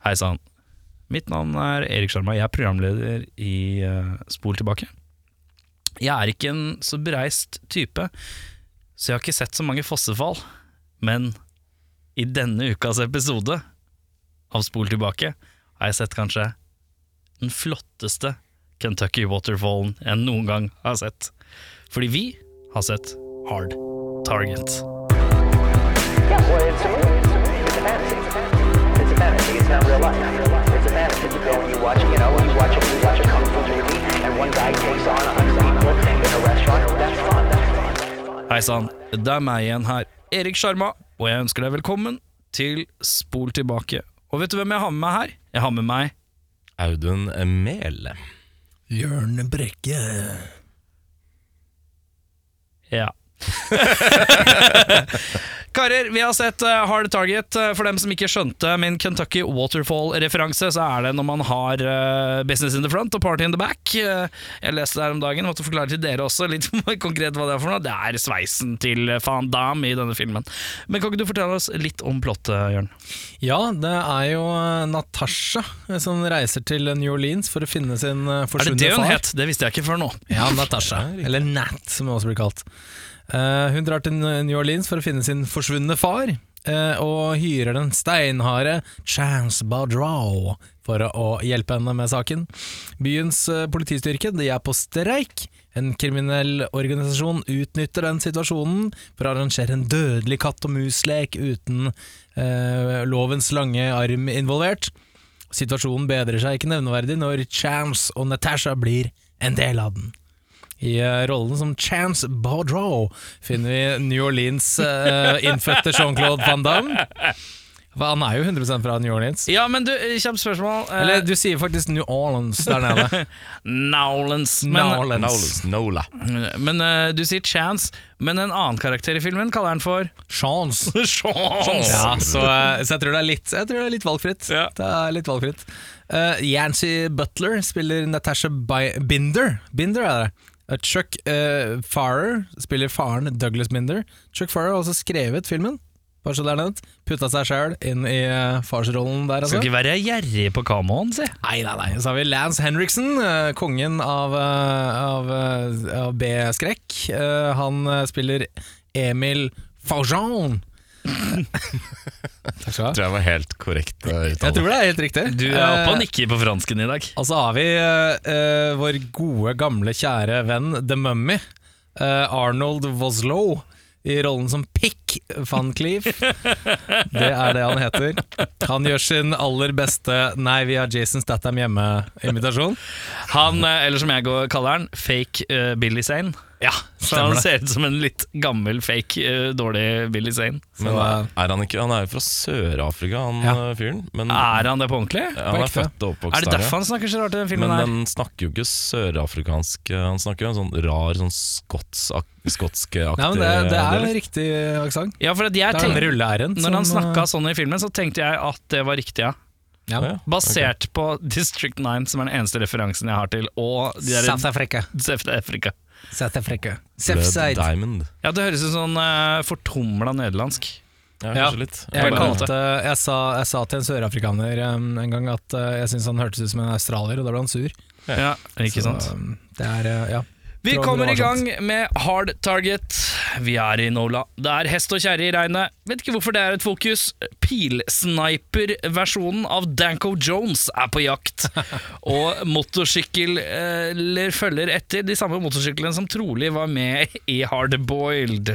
Hei sann. Mitt navn er Erik Sjarma. Jeg er programleder i eh, Spol tilbake. Jeg er ikke en så bereist type, så jeg har ikke sett så mange fossefall. Men i denne ukas episode av Spol tilbake har jeg sett kanskje den flotteste Kentucky Waterfallen jeg noen gang har sett. Fordi vi har sett Hard Target. Yeah, well, it's a movie. It's a fantasy. It's a. It's not real life. It's a fantasy. You go and you watch, you know, you watch a, you watch a kung fu movie, and one guy takes on a hundred people in a restaurant. That's fun. That's fun. Hei sann, det er meg igjen her, Erik Sjarma, og jeg ønsker deg velkommen til Spol tilbake. Og vet du hvem jeg har med meg her? Jeg har med meg Audun Mehl. Jørn Brekke. Ja. Karer, vi har sett eh, Hard Target. Eh, For dem som ikke skjønte min Kentucky Waterfall-referanse, så er det når man har eh, business in the front og party in the back. Jeg leste det her om dagen, måtte forklare til dere også litt konkret hva det er for noe. Det er sveisen til Van Damme i denne filmen. Men kan ikke du fortelle oss litt om plottet, Jørn? Ja, det er jo Natasha som reiser til New Orleans for å finne sin forsvunne far. Er det det hun het? Det visste jeg ikke før nå. Ja, Natasha. Eller Nat, som hun også blir kalt. Eh, hun drar til New Orleans for å finne sin forsvunne far, eh, og hyrer den steinharde Chance Badrow for å, hjelpe henne med saken. Byens eh, politistyrke de er på streik. En kriminell organisasjon utnytter den situasjonen for å arrangere en dødelig katt og mus-lek uten eh, lovens lange arm involvert. Situasjonen bedrer seg ikke nevneverdig når Chance og Natasha blir en del av den. I eh, rollen som Chance Baudreau finner vi New Orleans uh, innfødte Jean-Claude Van Damme. For han er jo 100% fra New Orleans. Ja, men du, kjapt spørsmål. Eh, Eller du sier faktisk New Orleans der nede. Nowlands. Men, Nolans, Nola. men uh, du sier Chance, men en annen karakter i filmen kaller han for Chance. Chance. Ja, så, uh, så jeg tror det er litt, jeg tror det er litt valgfritt. Ja. Det er litt valgfritt. Uh, Yancy Butler spiller Natasha Bi Binder. Binder er det. Uh, Chuck uh, Farrer spiller faren Douglas Minder. Chuck Farrer har også skrevet filmen. Bare så det er nevnt. Putta seg sjæl inn i uh, farsrollen der. Skal Altså. ikke være gjerrig på kamoen, si. Nei, nei, nei. Så har vi Lance Henriksen, uh, kongen av, av, av B-skrekk. Han spiller Emil Faujon. Takk skal du ha. Tror jeg var helt korrekt uh, Jeg tror det er helt riktig. Du er oppe og Eh, nikker på fransken i dag. Og så har vi uh, eh, vår gode, gamle, kjære venn The Mummy. Uh, Arnold Voslow i rollen som Pick van Cleef. Det er det han heter. Han gjør sin aller beste 'Nei, vi har Jason Statham hjemme'-invitasjon. Han, eh, eller som jeg går, kaller han, fake uh, Billy Zane. Ja, Så han ser ut som en litt gammel, fake, uh, dårlig Billy Zane. Men er er han ikke Han er jo fra Sør-Afrika, han Ja. fyren. Men Er han det på ordentlig? ja, han er født og Er oppvokst det der. derfor han snakker så rart i den filmen? Men her? den snakker jo ikke sørafrikansk Han snakker jo en sånn rar, sånn skotsk-aktig Nei, men det, det er en riktig aksent. Ja, for at jeg Det er den tenkte, rulle-r-en. når han som, snakka sånn i filmen, så tenkte jeg at det var riktig, ja. eh, ja. Ja, Basert på District 9, som er den eneste referansen jeg har til, og de der South Africa. South Africa. South Africa. Blood Southside. Diamond. Ja, det høres ut som sånn uh, fortumla nederlandsk. Ja, Ja. kanskje litt. Jeg, På kalte, jeg, sa, jeg sa til en sørafrikaner um, en gang at uh, jeg syntes han hørtes ut som en australier, og da ble han sur. Ja, ikke sant? Så, um, det er, uh, ja. Vi kommer i gang med Hard Target. Vi er i Nola. Det er hest og kjerre i regnet. Vet ikke hvorfor det er et fokus. Pilsniper-versjonen av Danko Jones er på jakt. Og motorsykler følger etter de samme motorsyklene som trolig var med i Hardboiled.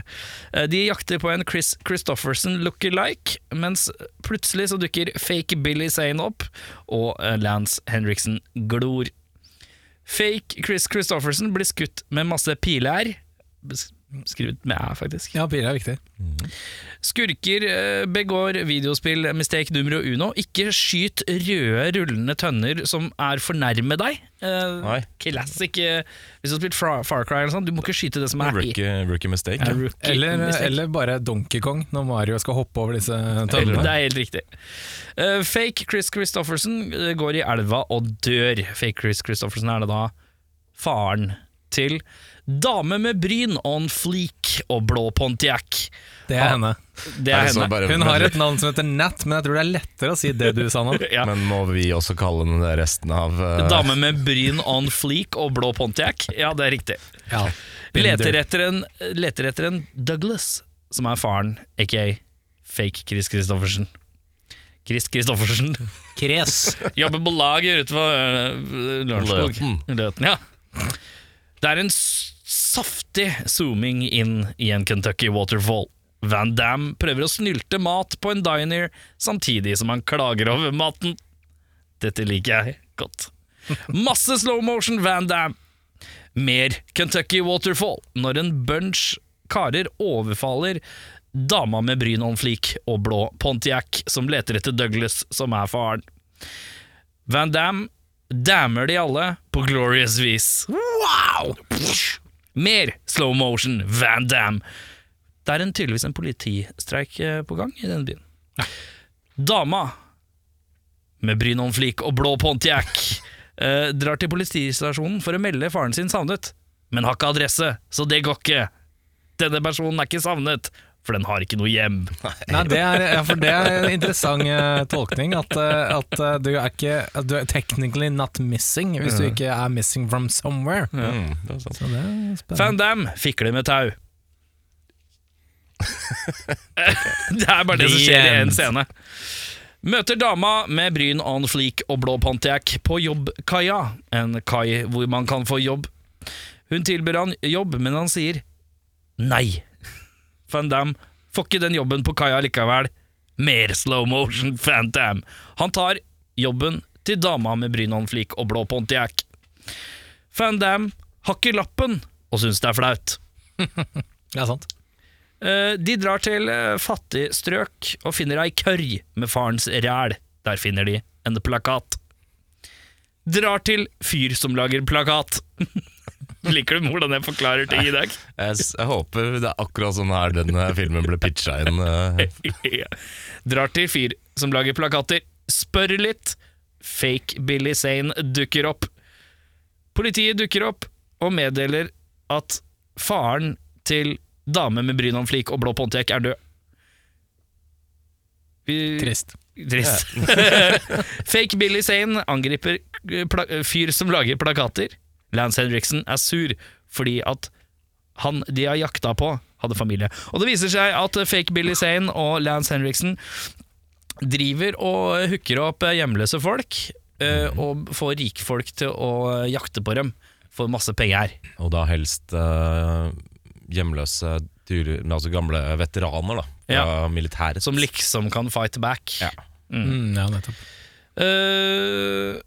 Eh, De jakter på en Chris Christofferson lookalike, mens plutselig så dukker fake Billy Zane opp, og eh, Lance Henriksen glor. Fake Chris Christofferson blir skutt med masse piler. Skrevet med æ, faktisk. ja, piler er viktig. Skurker eh, begår videospill mistake numero uno. Ikke skyt røde rullende tønner som er for nærme deg. Eh, Nei. classic eh, Hvis du har spilt Far, Far Cry, eller sånt, du må ikke skyte det som er Rookie, rookie mistake. Ja, rookie Eller, mistake. eller bare Donkey Kong, når Mario skal hoppe over disse Det er helt riktig. Eh, fake Chris Christofferson eh, går i elva og dør. Fake Chris Christofferson er det da faren til Dame med bryn on fleak. og blå Pontiac. Det er henne. Det er henne. bare- Hun har et navn som heter Nat, men jeg tror det er lettere å si det du sa nå. Ja. Men må vi også kalle den det resten av uh... Dame med bryn on fleek og blå Pontiac. Ja, det er riktig. Ja. Leter etter, en, leter etter en Douglas, som er faren, aka fake Chris Christoffersen. Chris Christoffersen. Kres. Jobber på lager utenfor øh, Lørenskog. Løten. Løten, ja. Det er en saftig zooming inn i en Kentucky waterfall. Van Dam prøver å snylte mat på en diner, samtidig som han klager over maten. Dette liker jeg godt. Masse slow motion Van Dam. Mer Kentucky waterfall når en bunch karer overfaller dama med bryn on fleek og blå Pontiac som leter etter Douglas, som er faren. Van Dam dammer de alle på glorious vis. Wow! Mer slow motion Van Dam! Det er en, tydeligvis en politistreik eh, på gang i denne byen. Dama med bryn on fleek og blå Pontiac eh, drar til politistasjonen for å melde faren sin savnet, men har ikke adresse, så det går ikke. Denne personen er ikke savnet, for den har ikke noe hjem. Nei, det er, ja, for det er en interessant uh, tolkning. At, uh, at uh, du er ikke at Du er technically not missing hvis du ikke er missing from somewhere. mm, det er sant. Så det er spennende. Van fikler med tau. det er bare det som skjer i en scene. Møter dama med bryn on fleek og blå Pontiac på jobbkaia, en kai hvor man kan få jobb. Hun tilbyr han jobb, men han sier nei. Van Damme får ikke den jobben på kaia likevel. Mer slow motion Van Damme. Han tar jobben til dama med brynhåndflik og blå Pontiac. Van Damme har ikke lappen og syns det er flaut. det er sant. Eh, De drar til eh, fattig strøk og finner ei kørj med farens ræl. Der finner de en plakat. Drar til fyr som lager plakat. Liker du hvordan jeg forklarer ting i dag? Jeg, jeg håper det er akkurat sånn her den eh, filmen ble pitcha inn. eh. Drar til fyr som lager plakater. Spør litt. Fake Billy Zane dukker opp. Politiet dukker opp og meddeler at faren til dame med bryn om flik og blå Pontiac er død. Vi- Trist. Trist. Fake Billy Zane angriper pla fyr som lager plakater. Lance Henriksen er sur fordi at han de har jakta på, hadde familie. Og det viser seg at Fake Billy Zane og Lance Henriksen driver og hooker opp hjemløse folk, eh, og får rikfolk til å jakte på dem for masse penger. Og da helst uh, hjemløse, tur, altså gamle veteraner da, fra militæret. Som liksom kan fight back. Ja. Mm, ja, nettopp. Uh, eh,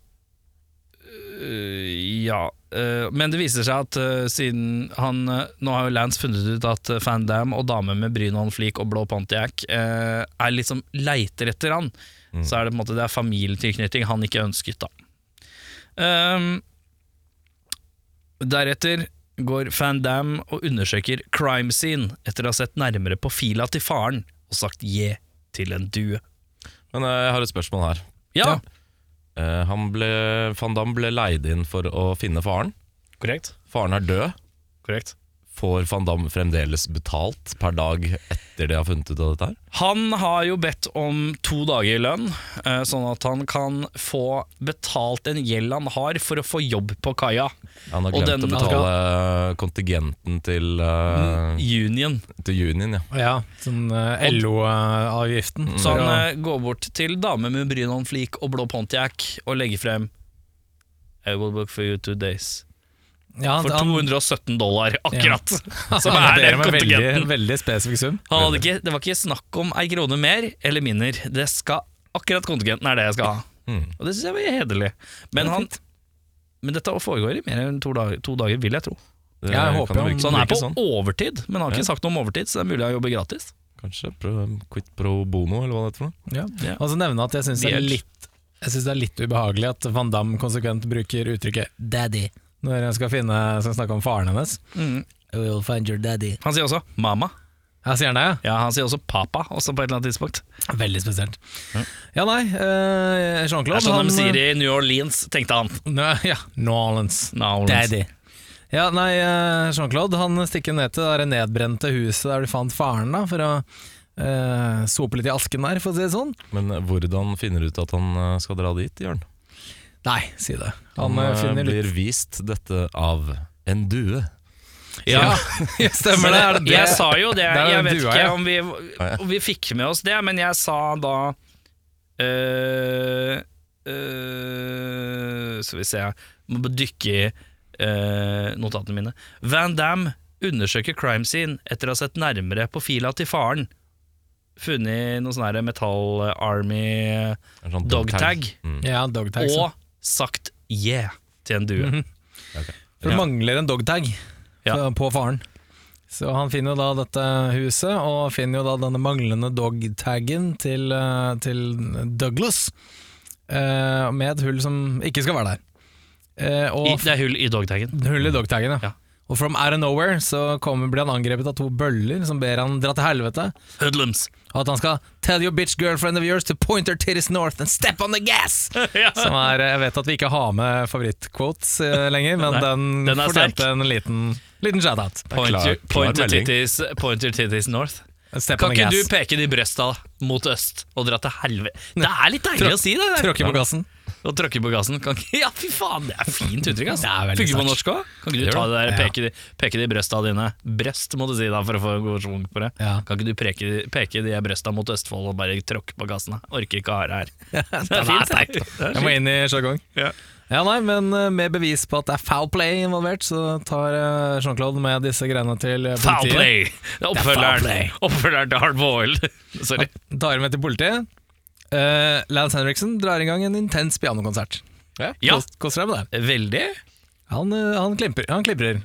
ja, eh, men det viser seg at eh, siden han eh, Nå har jo Lance funnet ut at uh, Van Damme og dame med bryn on fleek og blå Pontiac eh, er liksom leiter etter han. Så er det på en måte Det er familietilknytning han ikke ønsket, da. Ehm, deretter går Van Damme og undersøker crime scene etter å ha sett nærmere på fila til faren og sagt je til en due. Men eh, jeg har et spørsmål her. Ja, Eh, han ble, Van Damme ble leid inn for å finne faren. korrekt. Faren er død. korrekt. Får Van Damme fremdeles betalt per dag etter de har funnet ut av dette her? Han har jo bedt om to dager i lønn, eh, sånn at han kan få betalt en gjeld han har for å få jobb på kaia. Han har glemt den- å betale kontingenten til, uh, Union. til Union, ja. Ja, sånn uh, LO-avgiften. Så han eh, går bort til dame med bryn Flik og blå Pontiac og legger frem I will work for you two days. Ja, For 217 dollar, akkurat. Som er den med veldig, veldig spesifikk sum. Han hadde ikke, det var ikke snakk om ei krone mer eller mindre. Det skal, akkurat kontingenten er det jeg skal ha. Mm. Og det syns jeg var hederlig. Men, Det han, men dette foregår i mer enn to dager, to dager vil jeg tro. Det jeg jeg håper virke- Så han er på sånn. overtid, men han har ikke Ja. sagt noe om overtid, så det er mulig å jobber gratis. Kanskje pro, quit pro bono, eller hva det heter for noe. Ja. Ja. Og så nevne at jeg syns det, er det er litt ubehagelig at Van Damme konsekvent bruker uttrykket 'daddy' når jeg skal, finne, skal snakke om faren hennes. Mm. I will find your daddy. Han sier også 'mamma'. Ja, sier han det, Ja, Han sier også 'papa' også på et eller annet tidspunkt. Veldig spesielt. Ja. Ja, nei, uh, Jean-Claude Det er sånn han, de sier i New Orleans, tenkte han. Nø, Ja, New Orleans. New Orleans. Daddy. Ja, nei, eh, Jean-Claude han stikker ned til det nedbrente huset der de fant faren, da, for å uh, sope litt i asken der, for å si det sånn. Men hvordan finner du ut at han eh, skal dra dit, Jørn? Nei, si det. Han, Han, eh, eh, litt blir vist dette av en due. Ja. Ja, stemmer det. Det det? Jeg sa jo det, Det jeg vet dua, ikke ja. om vi, om vi fikk med oss det, men jeg sa da øh, øh, Skal vi se, må dykke i øh, notatene mine. Van Damme undersøker crime scene etter å ha sett nærmere på fila til faren. Funnet noe sånn Metal Army En sånn dog tag, Mm. Ja, dogtag. så. og sagt yeah til en due. Mhm. For det Ja. mangler en dogtag Ja. på- på faren. Så han finner jo da dette huset, og finner jo da denne manglende dogtagen til, eh, til Douglas, eh, med et hull som ikke skal være der. Eh, I, det er hull i dogtagen. hull i dogtagen, ja. Ja. Og from out of nowhere så kommer, blir han angrepet av to bøller som ber han dra til helvete. Hoodlums. Og at han skal 'tell your bitch girlfriend of yours to point her titties north and step on the gas'. ja. Som er, Jeg vet at vi ikke har med favorittquotes eh, lenger, men Nei, den, den fortjente en liten, liten shout-out. Point, klar- your, klar point, your titties, point your titties north. Step Kan on the ikke du peke de brøsta mot øst og dra til helvete? Det er litt deilig Tråk- å si det! Tråkke på gassen. Og tråkker på gassen. Kan ikke, ja, fy faen, det er fint uttrykk. ass. Det er Funker på norsk òg? Kan ikke du ta det der, peke, de, peke de brøsta dine Brøst, må du si da, for å få god svung på det. Ja. Kan ikke du peke, peke de brøsta mot Østfold og bare tråkke på gassen? da? Orker ikke å ha det her. Det er fint. det. Det er Jeg må inn i sjargong. Ja. Ja, nei, men eh, med bevis på at det er foul play involvert, så tar eh, Jean-Claude med disse greiene til politiet. Foul play! Det er oppfølgeren, play. oppfølgeren til Hard Boiled. Sorry. Tar med til politiet. Uh, Lance Henriksen drar i gang en intens pianokonsert. Ja. Ja. Kos- Koser deg med det. Veldig. Han, eh, han, klimper, han kliprer.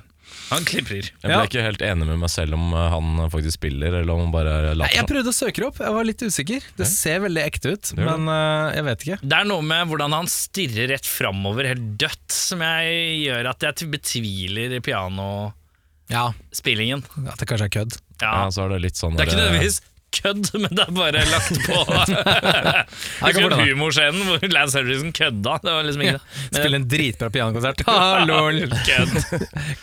Han klipper. Jeg ble Ja. ikke helt enig med meg selv om eh, han faktisk spiller, eller om han bare Nei, jeg prøvde å søke det opp, jeg var litt usikker. Det ser veldig ekte ut, men uh, jeg vet ikke. Det er noe med hvordan han stirrer rett framover, helt dødt, som jeg gjør at jeg betviler pianospillingen. Ja, At det kanskje er kødd. Ja. Ja, så er det litt sånn Det er ikke nødvendigvis kødd, men det er bare lagt på kan Husker du humorscenen hvor Lance Henriksen kødda? Det var liksom ikke det. Spille en dritbra pianokonsert. Hallo! Kødd.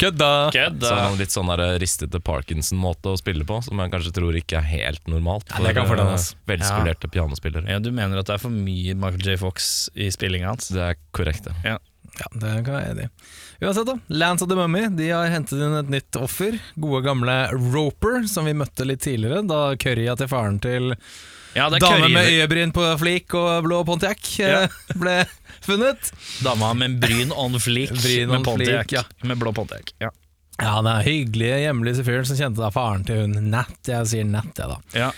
Kødda! Kødd. Så har han litt sånn der ristete Parkinson-måte å spille på, som jeg kanskje tror ikke er helt normalt Ja, det kan for fordele, eh, velskolerte pianospillere. Ja, du mener at det er for mye Michael J. Fox i spillinga hans? Det er korrekt, det. Ja. Ja, det kan jeg enig i. Uansett, da. Lance og The Mummy de har hentet inn et nytt offer. Gode gamle Roper, som vi møtte litt tidligere, da currya til faren til Ja, dame med øyebryn på flik og blå Pontiac Ja. eh, ble funnet. Dama med bryn on flik Bryn on med Pontiac. fleek, ja. Med blå Pontiac. Ja. Ja, er hyggelige, hjemlige fyren som kjente da faren til hun Nat. Jeg sier Nat, jeg, da. Ja.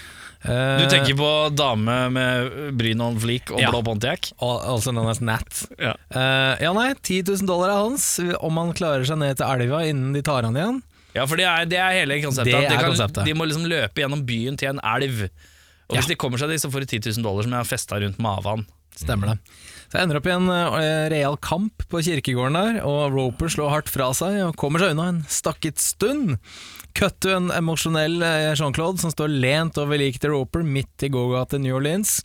Eh, Du tenker på dame med bryn on flik og Ja. blå Pontiac? Altså known as Nat. Ja. Uh, ja, nei, 10 000 dollar er hans om han klarer seg ned til elva innen de tar han igjen. Ja, for det er, det er hele konseptet. Det de, kan, konseptet. de må liksom løpe gjennom byen til en elv. Og hvis de kommer seg dit, så får de 10 000 dollar som jeg har festa rundt maven. Stemmer det. Så jeg ender opp i en eh, real kamp på kirkegården der, og Roper slår hardt fra seg og kommer seg unna en stakket stund. Cut to en emosjonell eh, Jean-Claude som står lent over liket til Roper midt i gågata i New Orleans.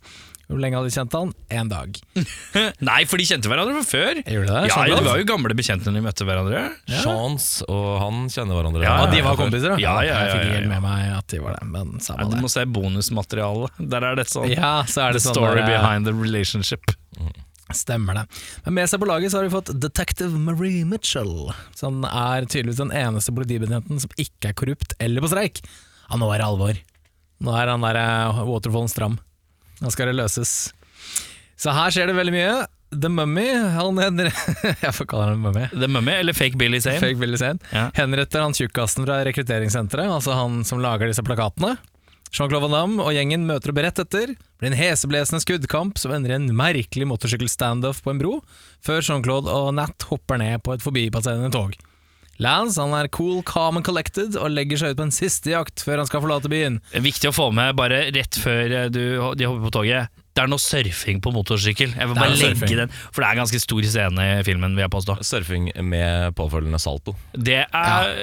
Hvor lenge hadde de kjent han? Én dag. Nei, for de kjente hverandre fra før. Gjorde det? Ja, Jean-Claude? De var jo gamle bekjente når de møtte hverandre. Chance og han kjenner hverandre. Ja, ja de var kompiser, da? Ja, ja, ja, Jeg fikk ja, ja. helt med meg at de var det, men Ja, samme du det. må se bonusmaterialet. Der er det sånn Ja, så er The det sånn story der, eh, behind the relationship. Stemmer det. Men med seg på laget så har vi fått Detective Marie Mitchell, som er tydeligvis den eneste politibetjenten som ikke er korrupt eller på streik. Ja, nå er det alvor. Nå er han der eh, waterfallen stram. Nå skal det løses. Så her skjer det veldig mye. The Mummy, han hender Jeg får kalle ham Mummy. The Mummy, eller Fake Billy Zane. Fake Billy Zane. Ja. Henretter han tjukkasen fra rekrutteringssenteret, altså han som lager disse plakatene. Jean-Claude Van Damme og gjengen møter opp rett etter. Det blir en heseblesende skuddkamp som ender i en merkelig motorsykkel-standoff på en bro, før Jean-Claude og Nat hopper ned på et forbipasserende tog. Lance han er cool, calm and collected og legger seg ut på en siste jakt før han skal forlate byen. Viktig å få med bare rett før eh, du, de hopper på toget. Det er noe surfing på motorsykkel. Jeg vil bare legge surfing. den For det er en ganske stor scene i filmen, vil jeg påstå. Surfing med påfølgende salto. Det er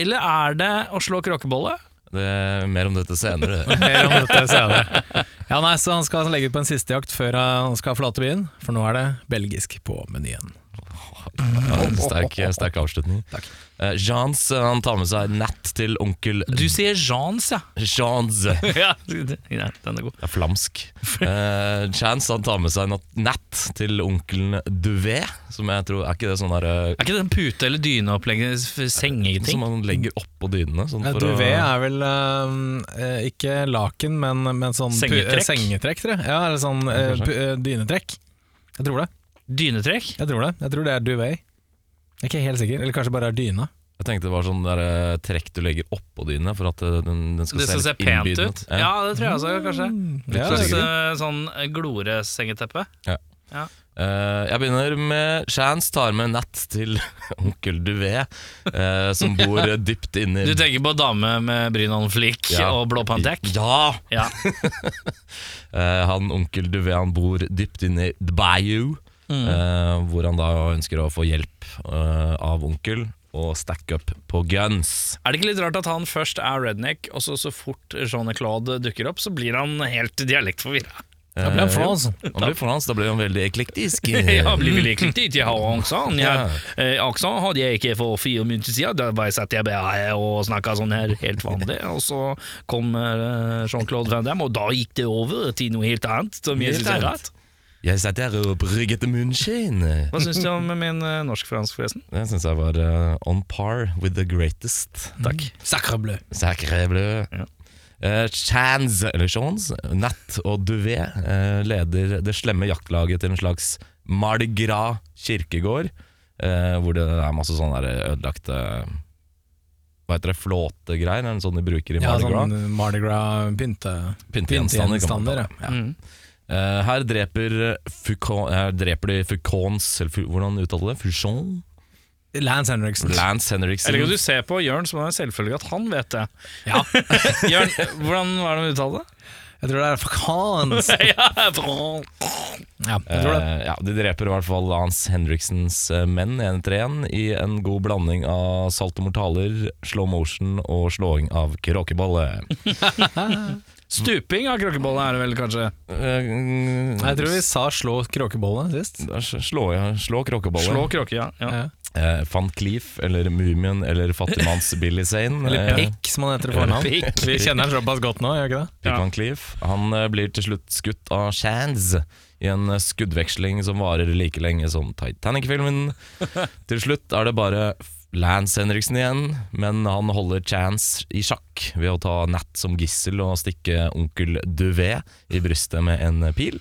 Eller er det å slå kråkebolle? Det er mer om dette senere. Mer om dette senere. Ja, nei, så Han skal legge ut på en siste jakt før han skal forlate byen, for nå er det belgisk på menyen. Ja, sterk, sterk avslutning. Eh, Jans eh, han tar med seg Nat til onkel Du sier Jans, ja. Jans. Det ja. den er god. er flamsk. Eh, Chance han tar med seg nat- til onkelen Duvet, som jeg tror Er ikke det sånn der eh, Er ikke det en pute- eller dyneopplegg for sengeting? Som man legger oppå dynene? Sånn Ja, for å- Duvet er vel eh, eh, ikke laken, men, men sånn pu- Sengetrekk? eh, sengetrekk, tror jeg. Ja, eller sånn eh, pu- eh, dynetrekk. Jeg tror det. Dynetrekk? Jeg tror det Jeg tror det er duvet. Jeg er ikke helt sikker. Eller kanskje bare er dyna. Jeg tenkte det var sånn der, eh, trekk du legger oppå dyna for at eh, den, den skal Det skal se litt pent innbydende ut. Ja, det tror jeg også, kanskje. Ja, Litt Slags usikker. eh, sånn gloresengeteppe. Eh, jeg begynner med Chance tar med Nat til onkel Duvet, eh, som bor dypt inni Du tenker på dame med bryn brynåndflik Ja. og blå pantek? Ja! Ja. Eh, han onkel Duvet han bor dypt inni The Bayou, Mm. eh, hvor han da ønsker å få hjelp eh, av onkel og stack up på guns. Er det ikke litt rart at han først er redneck, og så så fort Jean-Claude dukker opp, så blir han helt dialektforvirra? Da blir han Eh, fransk. Han blir fransk, da blir han veldig eklektisk. Ja, blir veldig eklektisk. Jeg har aksent. Ja. Eh, aksent hadde jeg ikke for fire minutter siden. Da bare satt jeg bare og snakka sånn her helt vanlig. Og så kom eh, Jean-Claude Van Damme, og da gikk det over til noe helt annet. Som jeg synes er rart. Jeg satt her og brygget munnskinn. Hva syns du om min uh, norsk-fransk, forresten? Det syns jeg var uh, on par with the greatest. Takk. Sacre bleu. Sacré bleu. Ja. Uh, Chans, eller Chans, Nat og Duvet uh, leder det slemme jaktlaget til en slags Mardi Gras kirkegård, uh, hvor det er masse sånne ødelagte Hva heter det, flåtegreier? Er det sånn de bruker i Mardi Gras? Ja, sånn Mardi Gras-pyntegjenstander. kalle ja. Mm. Eh, her dreper, Foucault, her dreper de Foucaults eller Hvordan uttaler det? Fouchon? Lance Henriksen. Lance Henriksen. Eller kan du ser på Jørn som om det er selvfølgelig at han vet det. Ja. Jørn, hvordan var det han uttalte det? Jeg tror det er Frans. ja, bra. Ja, jeg tror det. Eh, ja, de dreper i hvert fall Lance Henriksens eh, menn en etter en i en god blanding av salt og mortaler, slow motion og slåing av kråkebolle. Stuping av kråkebolle er det vel kanskje? Eh, Jeg tror vi sa slå kråkebolle sist. Slå, ja, slå kråkebolle. Slå kråke, ja. ja. Ja. Eh, Van Cleef eller Mumien eller Fattigmanns Billy Zane. Eller Pick, Pikk, som han heter i fornavn. Vi kjenner han såpass godt nå, gjør vi ikke det? Pick Ja. Van Cleef. Han eh, blir til slutt skutt av Shands i en eh, skuddveksling som varer like lenge som Titanic-filmen. til slutt er det bare Lance Henriksen igjen, men han holder Chance i sjakk ved å ta Nat som gissel og stikke onkel Duvet i brystet med en pil.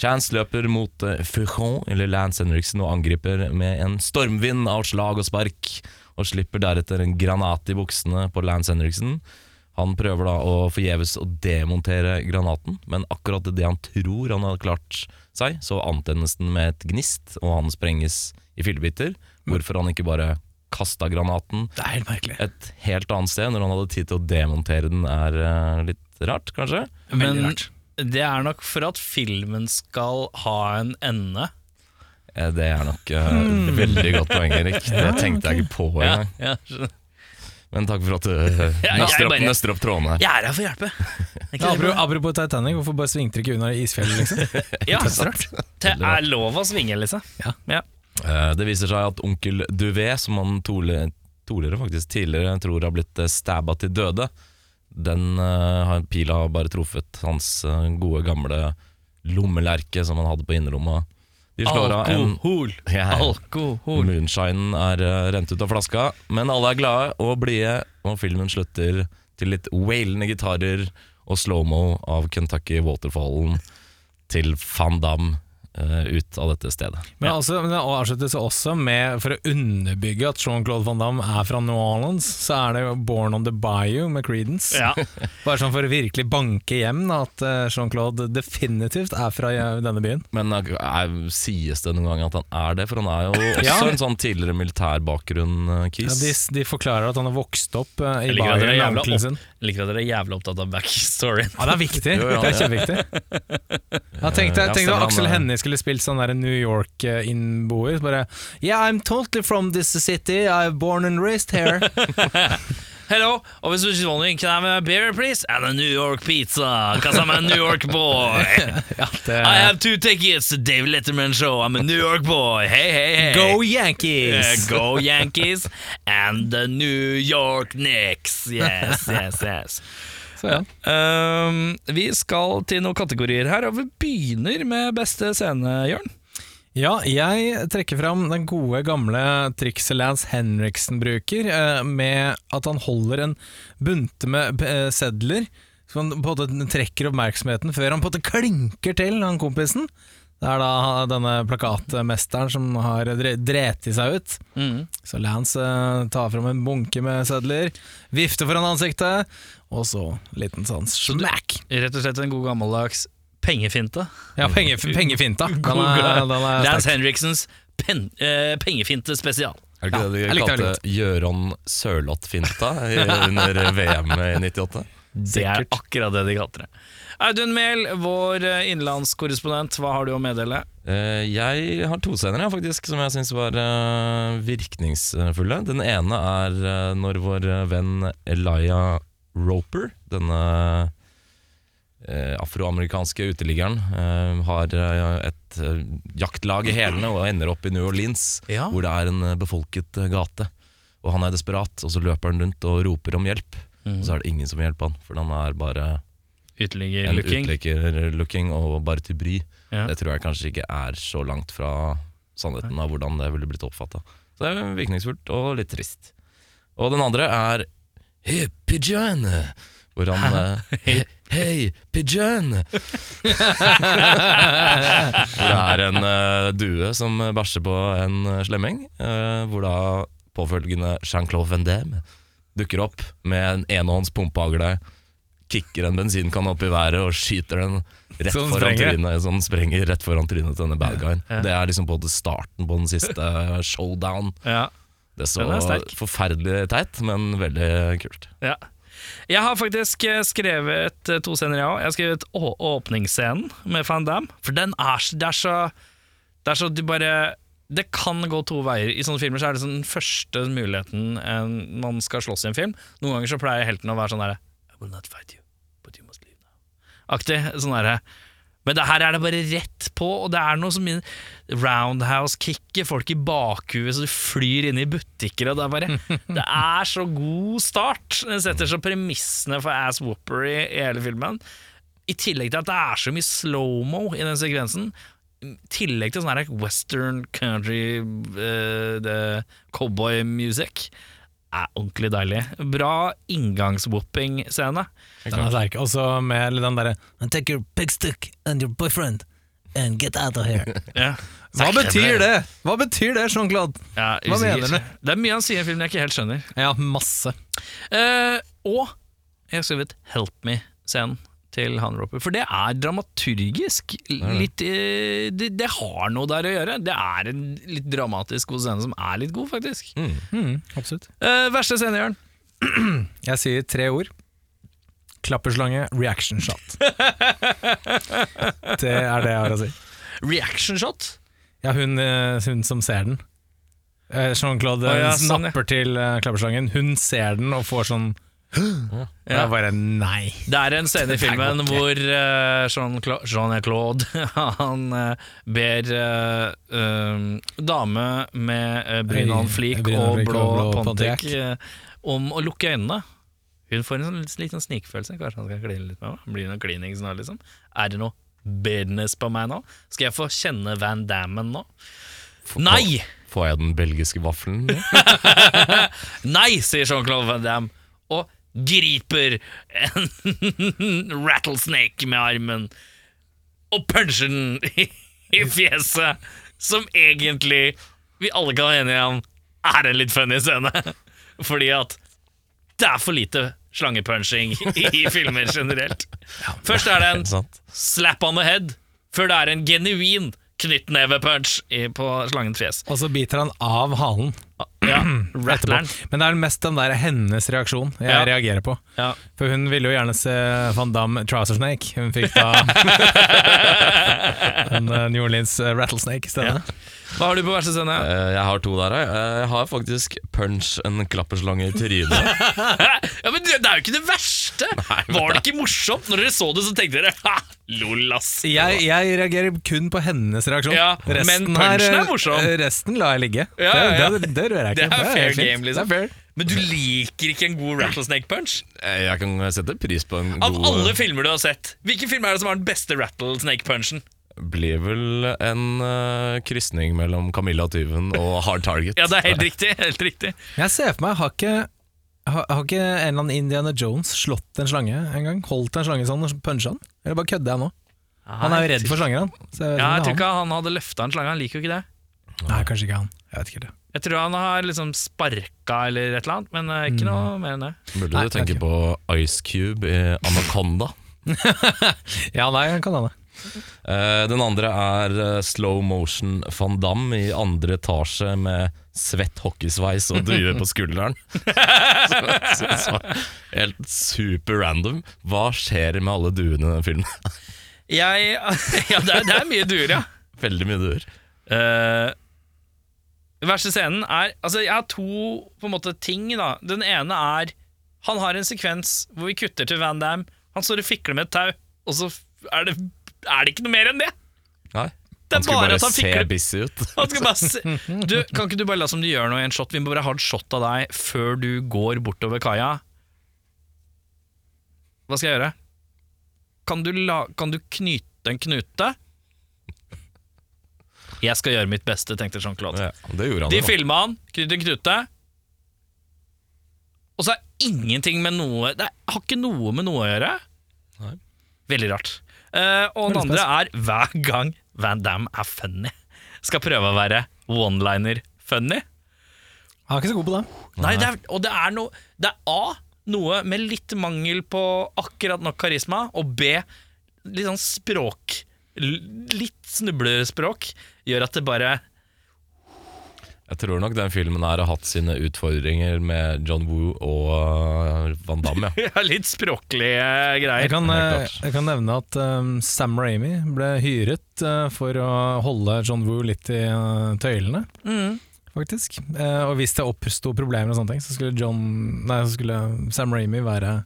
Chance løper mot eh, Fouchon, eller Lance Henriksen, og angriper med en stormvind av slag og spark, og slipper deretter en granat i buksene på Lance Henriksen. Han prøver da å forgjeves å demontere granaten, men akkurat det han tror han har klart seg, så antennes den med et gnist, og han sprenges i fillebiter. Hvorfor han ikke bare kasta granaten Det er helt merkelig. et helt annet sted når han hadde tid til å demontere den, er eh, litt rart, kanskje? Men Veldig rart. det er nok for at filmen skal ha en ende. Eh, Det er nok eh, veldig godt poeng, Erik. Det tenkte jeg ikke på engang. ja, skjønner. Men takk for at du jeg nøster, opp, bare- nøster opp trådene her. Jeg er her for å hjelpe. Er ikke Ja, det apropos, bra? apropos Titanic, hvorfor bare svingte dere ikke unna isfjellet, liksom? Ja, det er lov å svinge, liksom. Ja. Eh, Det viser seg at onkel Duvet, som han tole- Tolere faktisk tidligere tror har blitt stabba til døde, den eh, har pila bare truffet hans eh, gode gamle lommelerke som han hadde på innerlommet. De slår av en Alkohol. Ja. Alkohol. Moonshinen er eh, rent ut av flaska, men alle er glade og blide, og filmen slutter til litt wailende gitarer og slow-mo av Kentucky Waterfallen til Van Damme eh, ut av dette stedet. Men altså, det avsluttes også med, for å underbygge at Jean-Claude Van Damme er fra New Orleans, så er det jo Born on the Bayou med Creedence. Ja. Bare sånn for å virkelig banke hjem da, at eh, Jean-Claude definitivt er fra eh, denne byen. Men er, er, sies det noen gang at han er det? For han er jo også Ja. en sånn tidligere militærbakgrunn, eh, Ja, de, de forklarer at han har vokst opp eh, i Jeg Bayou med onkelen sin. Jeg liker at dere er jævla opptatt av backstoryen. Ja, det er viktig. Jo, ja, det er kjempeviktig. Ja, tenk deg Aksel eh, Hennie skulle spilt sånn der New York-innboer. Bare Yeah, I'm totally from this city. I'm born and raised here. Hello, og hvis du ikke wondering, can I have a beer, please? And a New York pizza, because I'm a New York boy. Ja, det I have two tickets to Dave Letterman show. I'm a New York boy. Hey, hey, hey. Go Uh, Yankees! go Yankees and the New York Knicks. Yes, yes, yes. Så ja. Um, vi skal til noen kategorier her, og vi begynner med beste scene, Jørn. Ja, jeg trekker fram den gode gamle trikset Lance Henriksen bruker, eh, med at han holder en bunte med eh, sedler, så han både trekker oppmerksomheten før han på en måte klinker til han kompisen. Det er da denne plakatmesteren som har dre- dreti seg ut. Så Lance eh, tar fram en bunke med sedler, vifter foran ansiktet, og så liten sånn smack. Rett og slett en god gammeldags pengefinte. Ja, penge, pengefinta. Den er, den er Lance. Henriksens pen, eh, pengefinte spesial. Er det ikke det de kalte Gjøron Sørloth-finta under VM i 98? Det er akkurat det de kalte det. Audun Mehl, vår eh, innenlandskorrespondent, hva har du å meddele? Eh, Jeg har to scener faktisk som jeg syns var eh, virkningsfulle. Den ene er når vår venn Elia Roper, denne afroamerikanske uteliggeren, har et jaktlag i hælene og ender opp i New Orleans, Ja. hvor det er en befolket gate. Og han er desperat, og så løper han rundt og roper om hjelp. Og så er det ingen som vil hjelpe han, for han er bare en Uteligger-looking. og bare til bry. Ja. Det tror jeg kanskje ikke er så langt fra sannheten av hvordan det ville blitt oppfatta. Så det er virkningsfullt og litt trist. Og den andre er Hey, pigeon! Hvor han Hei, Hey, pigeon! hvor det er en uh, due som bæsjer på en eh, slemming. Uh, hvor da påfølgende Jean-Claude Van Damme dukker opp med en enhånds pumpehagle, kicker en bensinkanne opp i været og skyter den rett Så foran sprenger? trynet. Sånn sprenger rett foran trynet til denne bad guyen. Det er liksom både starten på den siste showdown. Ja. Det så Den er sterk. forferdelig teit, men veldig kult. Ja. Jeg har faktisk eh, skrevet eh, to scener, jeg òg. Jeg har skrevet å åpningsscenen med Van Damme. For den er, så- det er så Det er så du bare Det kan gå to veier. I sånne filmer så er det sånn den første muligheten man skal slåss i en film. Noen ganger så pleier helten å være sånn derre I will not fight you, but you must leave now. Aktig. Sånn derre men det her er det bare rett på, og det er noe som i- roundhouse-kicket, folk i bakhuet så du flyr inn i butikker, og det er bare Det er så god start. Den setter så premissene for ass whoopery i hele filmen. I tillegg til at det er så mye slow-mo i den sekvensen. Tillegg til sånn her western country uh, cowboy music. Er ordentlig deilig. Bra inngangs-whooping-scene. Den er sterk. Også med den derre take your pigstick and your boyfriend and get out of here. yeah. Hva betyr det? Hva betyr det, Jean-Claude? Ja, Hva mener du? Det er mye han sier i filmen jeg ikke helt skjønner. Ja, masse. Uh, og jeg har skrevet 'Help Me'-scenen til Han Roper. For det er dramaturgisk. Litt, eh, det, det har noe der å gjøre. Det er en litt dramatisk god scene som er litt god, faktisk. Mm, absolutt. Eh, verste scene, Jørn? Jeg sier tre ord. Klapperslange, reaction shot. Det er det jeg har å si. Reaction shot. Ja, hun, eh, hun som ser den. Eh, Jean-Claude oh, ja, sånn, ja. snapper til klapperslangen. Hun ser den og får sånn Ja. Jeg bare nei. Det er en scene i filmen hvor eh, Jean-Cla- Jean-Claude Han eh, ber eh, um, dame med brynan bryn flik og blå, blå eh, om å lukke øynene. Hun får en sånn liten snikfølelse. Kanskje han skal kline litt med meg? Blir noe klining snart, liksom? Er det noe business på meg nå? Skal jeg få kjenne Van Dammen nå? Nei! Får jeg den belgiske vaffelen? Nei, sier Jean-Claude Van Damme, og griper en rattlesnake med armen og puncher den i, fjeset, som egentlig vi alle kan være enige om er en litt funny scene. Fordi at det er for lite slangepunching i filmer generelt. Først er det en slap on the head, før det er en genuin knyttnevepunch på slangens fjes. Og så biter han av halen. Ja. Rattleren. Men det er mest den der hennes reaksjon jeg Ja. reagerer på. Ja. For hun ville jo gjerne se Van Damme Trouser Snake. Hun fikk da en eh, New Orleans eh, Rattlesnake i stedet. Hva har du på verste scene? Eh, Jeg har to der, jeg. Eh, Jeg har faktisk punch en klapperslange i trynet. Ja, men det, det er jo ikke det verste! Var det ikke morsomt? Når dere så det, så tenkte dere ha, lol, ass. Jeg, jeg reagerer kun på hennes reaksjon. Ja, men punchen eh, er morsom. Resten lar jeg ligge. Ja, ja, ja. Det, det, det rører jeg Det ikke. er fair helt fint. game, liksom. Det er fair. Men du liker ikke en god rattlesnake punch? Eh, Jeg kan sette pris på en Av god alle filmer du har sett, hvilken film er det som har den beste rattlesnake punchen? Blir vel en uh, krysning mellom Camilla Tyven og Hard Target. Ja, det er helt riktig. helt riktig Jeg ser for meg, har ikke, har, har ikke en eller annen Indiana Jones slått en slange en gang? Holdt en slange sånn og punchet han? Eller bare kødder jeg nå? Han er jo redd for slanger, han. Så jeg Ja, jeg tror ikke han hadde løfta en slange. Han liker jo ikke det. Nei, kanskje ikke han. Jeg vet ikke det. Jeg tror han har liksom sparka eller et eller annet, men eh, ikke noe mer enn det. Burde Nei, du tenke på Ice Cube i Anaconda. Ja, nei, han kan hende. Eh, den andre er eh, slow motion van Damme i andre etasje med svett hockeysveis og due på skulderen. Helt super random. Hva skjer med alle duene i den filmen? Jeg Ja, det er, det er mye duer, ja. Veldig mye duer. Uh, Den verste scenen er Altså, jeg har to på en måte ting, da. Den ene er Han har en sekvens hvor vi kutter til Van Damme. Han står og fikler med et tau, og så er det, er det ikke noe mer enn det. Nei. Det er bare bare at han se busy ut. Han skal bare se du, Kan ikke du bare la som du gjør noe i en shot? Vi må bare ha en shot av deg før du går bortover kaia. Hva skal jeg gjøre? Kan du, la, kan du knyte en knute? Jeg skal gjøre mitt beste, tenkte Jean-Claude. Ja, det gjorde han De filma han, knytte en knute. Og så er ingenting med noe Det har ikke noe med noe å gjøre. Nei. Veldig rart. Eh, og den andre er hver gang Van Damme er funny. Skal prøve å være one-liner-funny. Han er ikke så god på det. Nei, det er, og det er noe Det er A, noe med litt mangel på akkurat nok karisma, og B, litt sånn språk Litt snublespråk gjør at det bare Jeg tror nok den filmen her har hatt sine utfordringer med John Woo og uh, Van Damme. Ja. Litt språklige greier. Jeg kan, eh, jeg kan nevne at um, Sam Raimi ble hyret uh, for å holde John Woo litt i uh, tøylene, Mm. faktisk. Uh, og hvis det oppsto problemer, og sånne ting, så skulle, John, nei, så skulle Sam Raimi være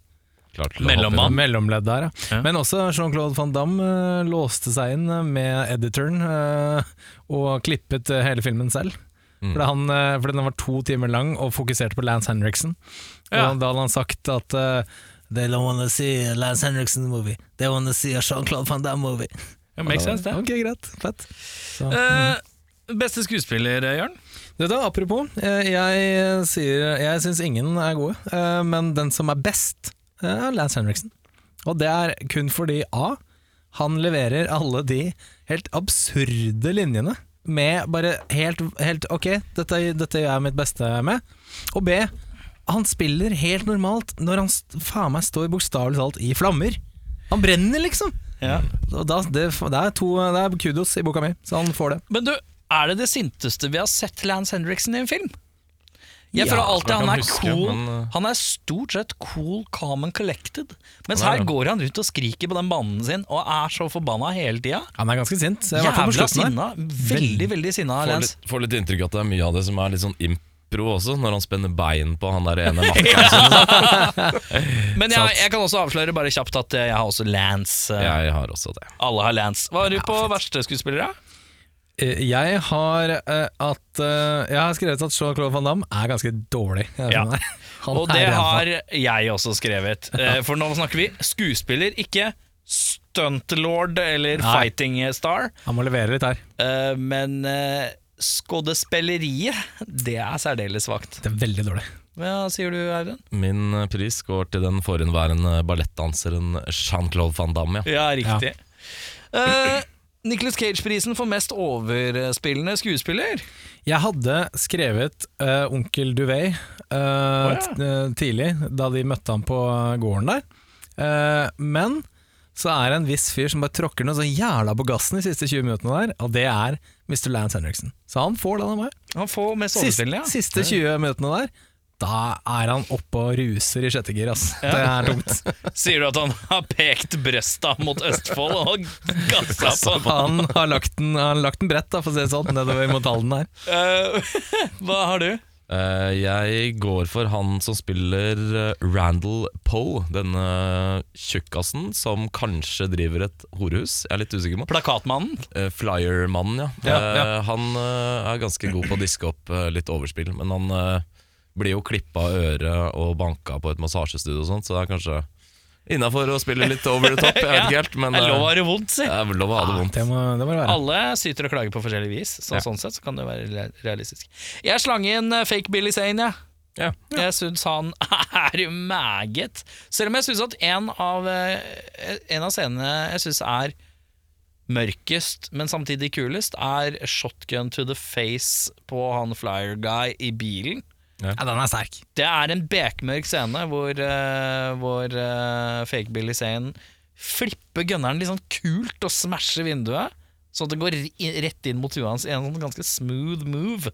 Mellommann. mellomledd der. Ja. Ja. Men også Jean-Claude van Damme uh, låste seg inn eh, med editoren uh, og klippet eh, hele filmen selv. Mm. Fordi, han, eh, fordi den var to timer lang og fokuserte på Lance Henriksen. Ja. Da hadde han sagt at uh, They don't wanna see a Lance Henriksen movie. They wanna see a Jean-Claude van Damme movie. Ja, makes sense, det. Ok, greit. Fett. Så, Eh, beste skuespiller, Jørn? Du, da, apropos, jeg sier Jeg syns ingen er gode, men den som er best, er Lance Henriksen. Og det er kun fordi A. Han leverer alle de helt absurde linjene med bare helt, helt Ok, dette, dette gjør jeg mitt beste med. Og B. Han spiller helt normalt når han faen meg står bokstavelig talt i flammer. Han brenner, liksom! Ja. Da, det, det, er to, det er kudos i boka mi, så han får det. Men du, er det det sinteste vi har sett Lance Henriksen i en film? Jeg Ja, føler alltid han er huske, cool men, uh, Han er stort sett cool, calm and collected. Mens er her går han rundt og skriker på den banen sin og er så forbanna hele tida. Han er ganske sint. Jævla sinna. Veldig, veldig sinna, Får litt, får litt inntrykk at det er mye av det som er litt sånn impro også, når han spenner bein på han der ene makkeren. Men jeg, jeg kan også avsløre bare kjapt at jeg har også Lance. eh, Jeg har også det. Alle har Lance. Hva har du på verste skuespillere? Eh, Jeg har eh, at eh, Jeg har skrevet at Jean-Claude Van Damme er ganske dårlig. Ja. Og det har jeg også skrevet. For nå snakker vi skuespiller, ikke stuntlord eller Nei. fighting star. Han må levere litt her. Eh, Men skuespilleriet, det er særdeles svakt. Det er veldig dårlig. Hva sier du, Audun? Min pris går til den forhenværende ballettdanseren Jean-Claude Van Damme. Ja. Ja, riktig. Eh, Nicolas Cage-prisen for mest overspillende skuespiller. Jeg hadde skrevet uh, Onkel Duvet eh, ja. eh, tidlig, da de møtte ham på gården der. Uh, men så er det en viss fyr som bare tråkker noe så jævla på gassen de siste 20 minuttene der, og det er Mr. Lance Henriksen. Så han får den av meg. Han får mest Siste, overspillende, ja. siste 20 minuttene der, da er han oppe og ruser i sjette gir, ass. Det er tungt. Sier du at han har pekt brøsta mot Østfold og gassa på? Han har lagt den, han har lagt den bredt, da, for å si det sånn, nedover mot Halden der. Uh, hva har du? Uh, jeg går for han som spiller eh, Randall Poe, denne tjukkasen som kanskje driver et horehus. Jeg er litt usikker på. Plakatmannen? Uh, Flyermannen, ja. Ja, ja. Han er ganske god på å diske opp litt overspill, men han blir jo klippa øret og banka på et massasjestudio og sånt, så det er kanskje innafor å spille litt over the top. Jeg vet ikke helt, men Det er lov å eh, ha det vondt, si. lov å ha det vondt. Det må det må det. Alle syter og klager på forskjellig vis, så Ja. sånn sett så kan det være realistisk. Jeg slang inn eh, fake Billy Zane, jeg. Ja. Jeg syns han er meget Selv om jeg syns at en av, eh, en av scenene jeg syns er mørkest, men samtidig kulest, er shotgun to the face på han flyer guy i bilen. Ja, den er sterk. Det er en bekmørk scene hvor, uh, hvor uh, fake Billy Zane flipper gunneren litt sånn kult og smasher vinduet, sånn at det går rett inn mot huet hans i en sånn ganske smooth move.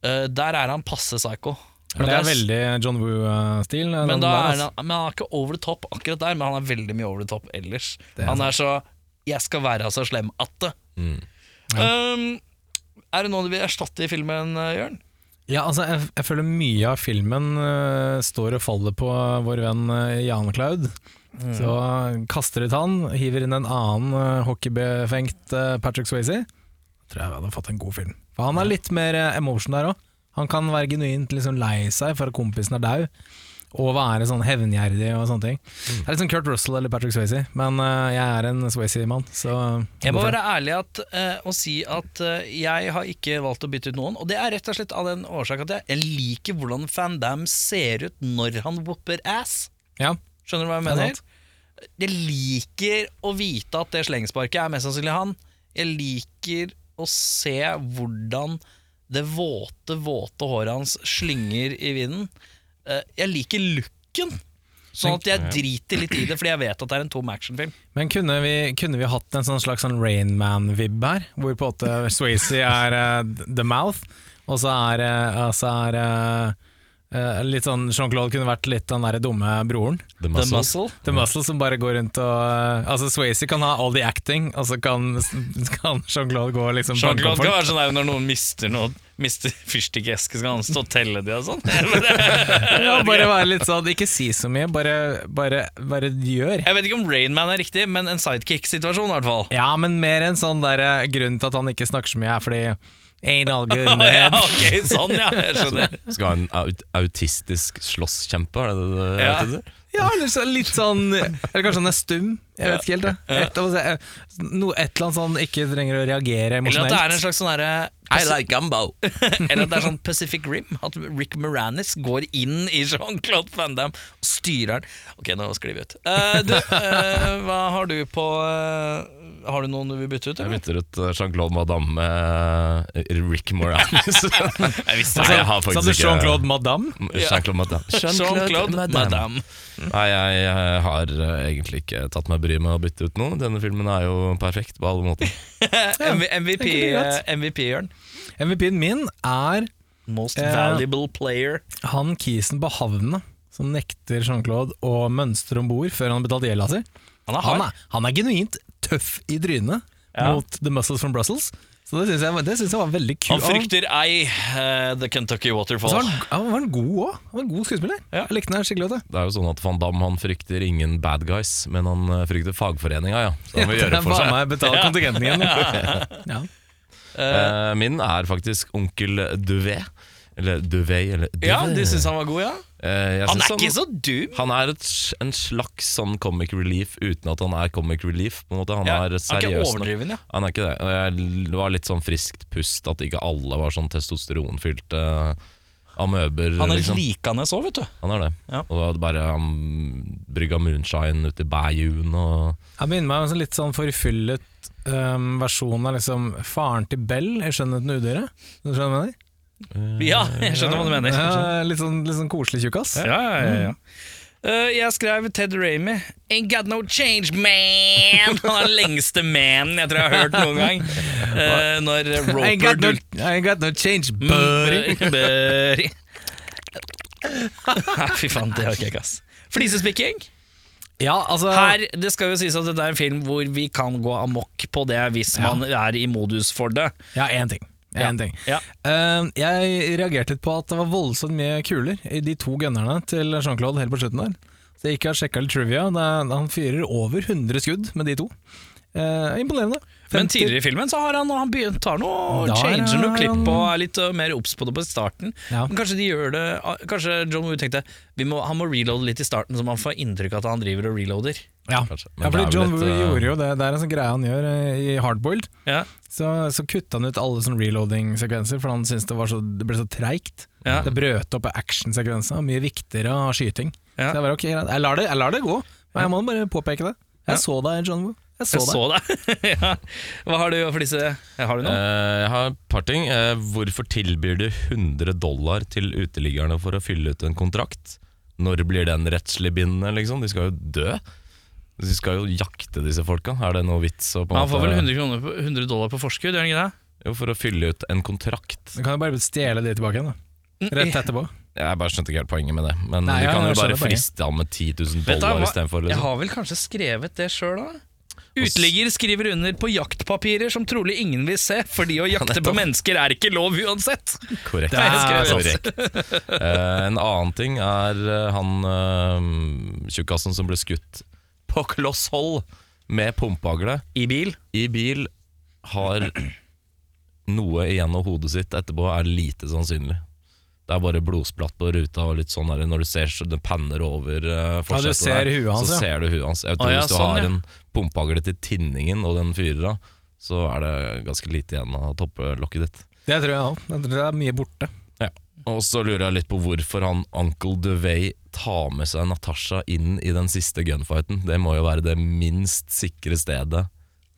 Uh, der er han passe psycho. Det er veldig John Woo-stil. men, han, men han er ikke over the top akkurat der, men han er veldig mye over the top ellers. Er han er så 'jeg skal være så slem at det'. Mm. Um, er det noe du vil erstatte i filmen, Jørn? Ja, altså, jeg, jeg føler mye av filmen uh, står og faller på vår venn uh, Jan Cloud. Så uh, kaster ut han, hiver inn en annen uh, hockeybefengt Patrick Swayze. Tror jeg vi hadde fått en god film. For han er litt mer emotion der òg. Han kan være genuint liksom lei seg for at kompisen er daud, og være sånn hevngjerrig og sånne ting. Det er litt sånn Kurt Russell eller Patrick Swayze, men uh, jeg er en Swayze-mann, Jeg må være ærlig at, uh, og si at uh, jeg har ikke valgt å bytte ut noen. Og det er rett og slett av den årsak at jeg, liker hvordan Van Damme ser ut når han whopper ass. Ja, Skjønner du hva jeg er mener? Jeg liker å vite at det slengsparket er mest sannsynlig han. Jeg liker å se hvordan det våte, våte håret hans slynger i vinden. Eh, Jeg liker looken. Sånn at jeg driter litt i det, fordi jeg vet at det er en tom actionfilm. Men kunne vi, kunne vi hatt en sånn slags sånn Rainman-vibb her, hvor på en måte Swayze er uh, the mouth, og så er, uh, så er eh, litt sånn Jean-Claude kunne vært litt den derre dumme broren. The The Muscle. Muscle. The Muscle som bare går rundt og eh, Altså Swayze kan ha all the acting, og så kan, kan Jean-Claude gå og liksom banke Jean-Claude kan være sånn der når noen mister noe Mister fyrstikkeske, skal han stå og telle de og sånn. Ja, bare være litt sånn, ikke si så mye, bare, bare, bare gjør. Jeg vet ikke om Rainman er riktig, men en sidekick-situasjon i hvert fall. Ja, men mer en sånn der eh, Grunnen til at han ikke snakker så mye, er fordi Ain't all good, man. ja, ok, sånn ja, jeg skjønner. Skal ha en aut autistisk slåsskjempe, er det det det Ja. heter? Ja, eller så litt sånn Eller kanskje han er stum. Jeg vet ikke helt. det. Et, altså, no, et eller annet sånn ikke trenger å reagere Eller at det er en slags sånn derre I like gumbo! Eller at det er sånn Pacific Rim. At Rick Moranis går inn i Jean-Claude Van Damme og styrer den. Ok, nå sklir vi ut. Eh, du, eh, hva har du på eh, Har du noen du vil bytte ut? Jeg bytter ut eh, Jean-Claude Madame med eh, Rick Moranis. Jeg visste Nei, jeg har Sa faktisk du ikke Jean-Claude Madame? Jean-Claude Madame. Jean-Claude Madame. Nei, jeg, har eh, egentlig ikke tatt meg bryet med å bytte ut noe. Denne filmen er jo perfekt på alle måter. MVP, det MVP Jørn. MVP-en min er Most valuable player. han kisen på havna som nekter Jean-Claude å mønstre om bord før han har betalt gjelda si. Han er Han er, han er genuint tøff i trynet Ja. mot The Muscles from Brussels. Så det syns jeg, jeg var veldig Han frykter ei uh, The Kentucky Waterfall. så var han, han var en god òg. Han var en god skuespiller. Ja. Jeg likte den skikkelig godt. Det er jo sånn at Van Damme han frykter ingen bad guys, men han eh, frykter fagforeninga, ja. Så han vil gjøre det for seg. meg betale kontingenten igjen. ja. Eh, min er faktisk onkel Duvet. Eller Duvet, eller Duvet. Ja, du syns han var god, ja? Eh, Han er er ikke så dum. Han er et, en slags sånn comic relief uten at han er comic relief. På en måte. Han Ja, er han er ikke overdriven, ja. Han er ikke det. Og jeg, det var litt sånn friskt pust at ikke alle var sånn testosteronfylte amøber. Han er liksom. likende så, vet du. Han er det. Ja. Og det bare han brygga moonshine ute i Bayun og Jeg minner meg om en litt sånn forfyllet um, versjon av liksom faren til Bell i 'Skjønnheten og udyret'. Du skjønner hva jeg mener? Ja, jeg skjønner hva du mener. Ja, litt, sånn, litt sånn koselig tjukkas. Ja, ja, ja. Eh, jeg skrev Ted Ramy. Ain't got no change, man! Han er den lengste manen jeg tror jeg har hørt noen gang. Uh, når I ain't got no, ain't got no change, buddy. Buddy. Nei, Fy faen, det orker jeg ikke, ass. Flisespikking. Ja, altså Her, Det skal jo sies at dette er en film hvor vi kan gå amok på det hvis man er i modus for det. Ja, én ting. Ja. En ting. Ja. Uh, jeg reagerte litt på at det var voldsomt mye kuler i de to gunnerne til Jean-Claude helt på slutten der. Så jeg gikk og sjekka litt trivia. Er, han fyrer over 100 skudd med de to. Eh, imponerende. Men tidligere i filmen så har han, han begynt, tar noe Da changer noe klipp og er litt uh, mer obs på det på starten. Ja. Men kanskje de gjør det uh, Kanskje John Woo tenkte vi må, han må reloade litt i starten, så man får inntrykk av at han driver og reloader. Ja, ja fordi vel John Woo eh, gjorde jo det. Det er en sånn greie han gjør eh, i Hardboiled. Ja, Så, så kutta han ut alle sånne reloading-sekvenser, for han syntes det, så, det ble så treigt. ja, Det brøt opp actionsekvenser, mye viktigere å ha skyting. Ja. Så jeg bare, ok, jeg, lar det, jeg lar det gå, men jeg må bare påpeke det. Jeg Ja. så deg, John Woo. Jeg så jeg så deg. ja. Hva har du for disse Har du noe? Uh, jeg har et par ting. Uh, hvorfor tilbyr du 100 dollar til uteliggerne for å fylle ut en kontrakt? Når blir den rettslig bindende, liksom? De skal jo dø. De skal jo jakte disse folka. Er det noe vits å på en Han får vel 100, kroner på, 100 dollar på forskudd, gjør han ikke det? Jo, for å fylle ut en kontrakt. Du kan jo bare stjele de tilbake igjen, da. Rett etterpå. Jeg bare skjønte ikke helt poenget med det. Men Nei, de kan jo bare friste han med 10 000 dollar istedenfor. Liksom. Jeg har vel kanskje skrevet det sjøl, da? Utligger skriver under på jaktpapirer som trolig ingen vil se, fordi å jakte på mennesker er ikke lov uansett. Korrekt. Det korrekt. Eh, en annen ting er eh, han uh, tjukkasen som ble skutt på kloss hold med pumpehagle I bil. i bil, har noe igjen av hodet sitt etterpå, er lite sannsynlig. Det er bare blodsplatt på ruta og litt sånn der, når du ser så det panner over uh, forsetet ser der, huet hans, så ja. ser du huet hans. Jeg vet, ah, ja, Hvis du sånn, har ja. en pumpehagle til tinningen og den fyrer av, så er det ganske lite igjen av topplokket ditt. Det tror jeg òg. Det er mye borte. Og så lurer jeg litt på hvorfor han Uncle DeVay tar med seg Natasha inn i den siste gunfighten. Det må jo være det minst sikre stedet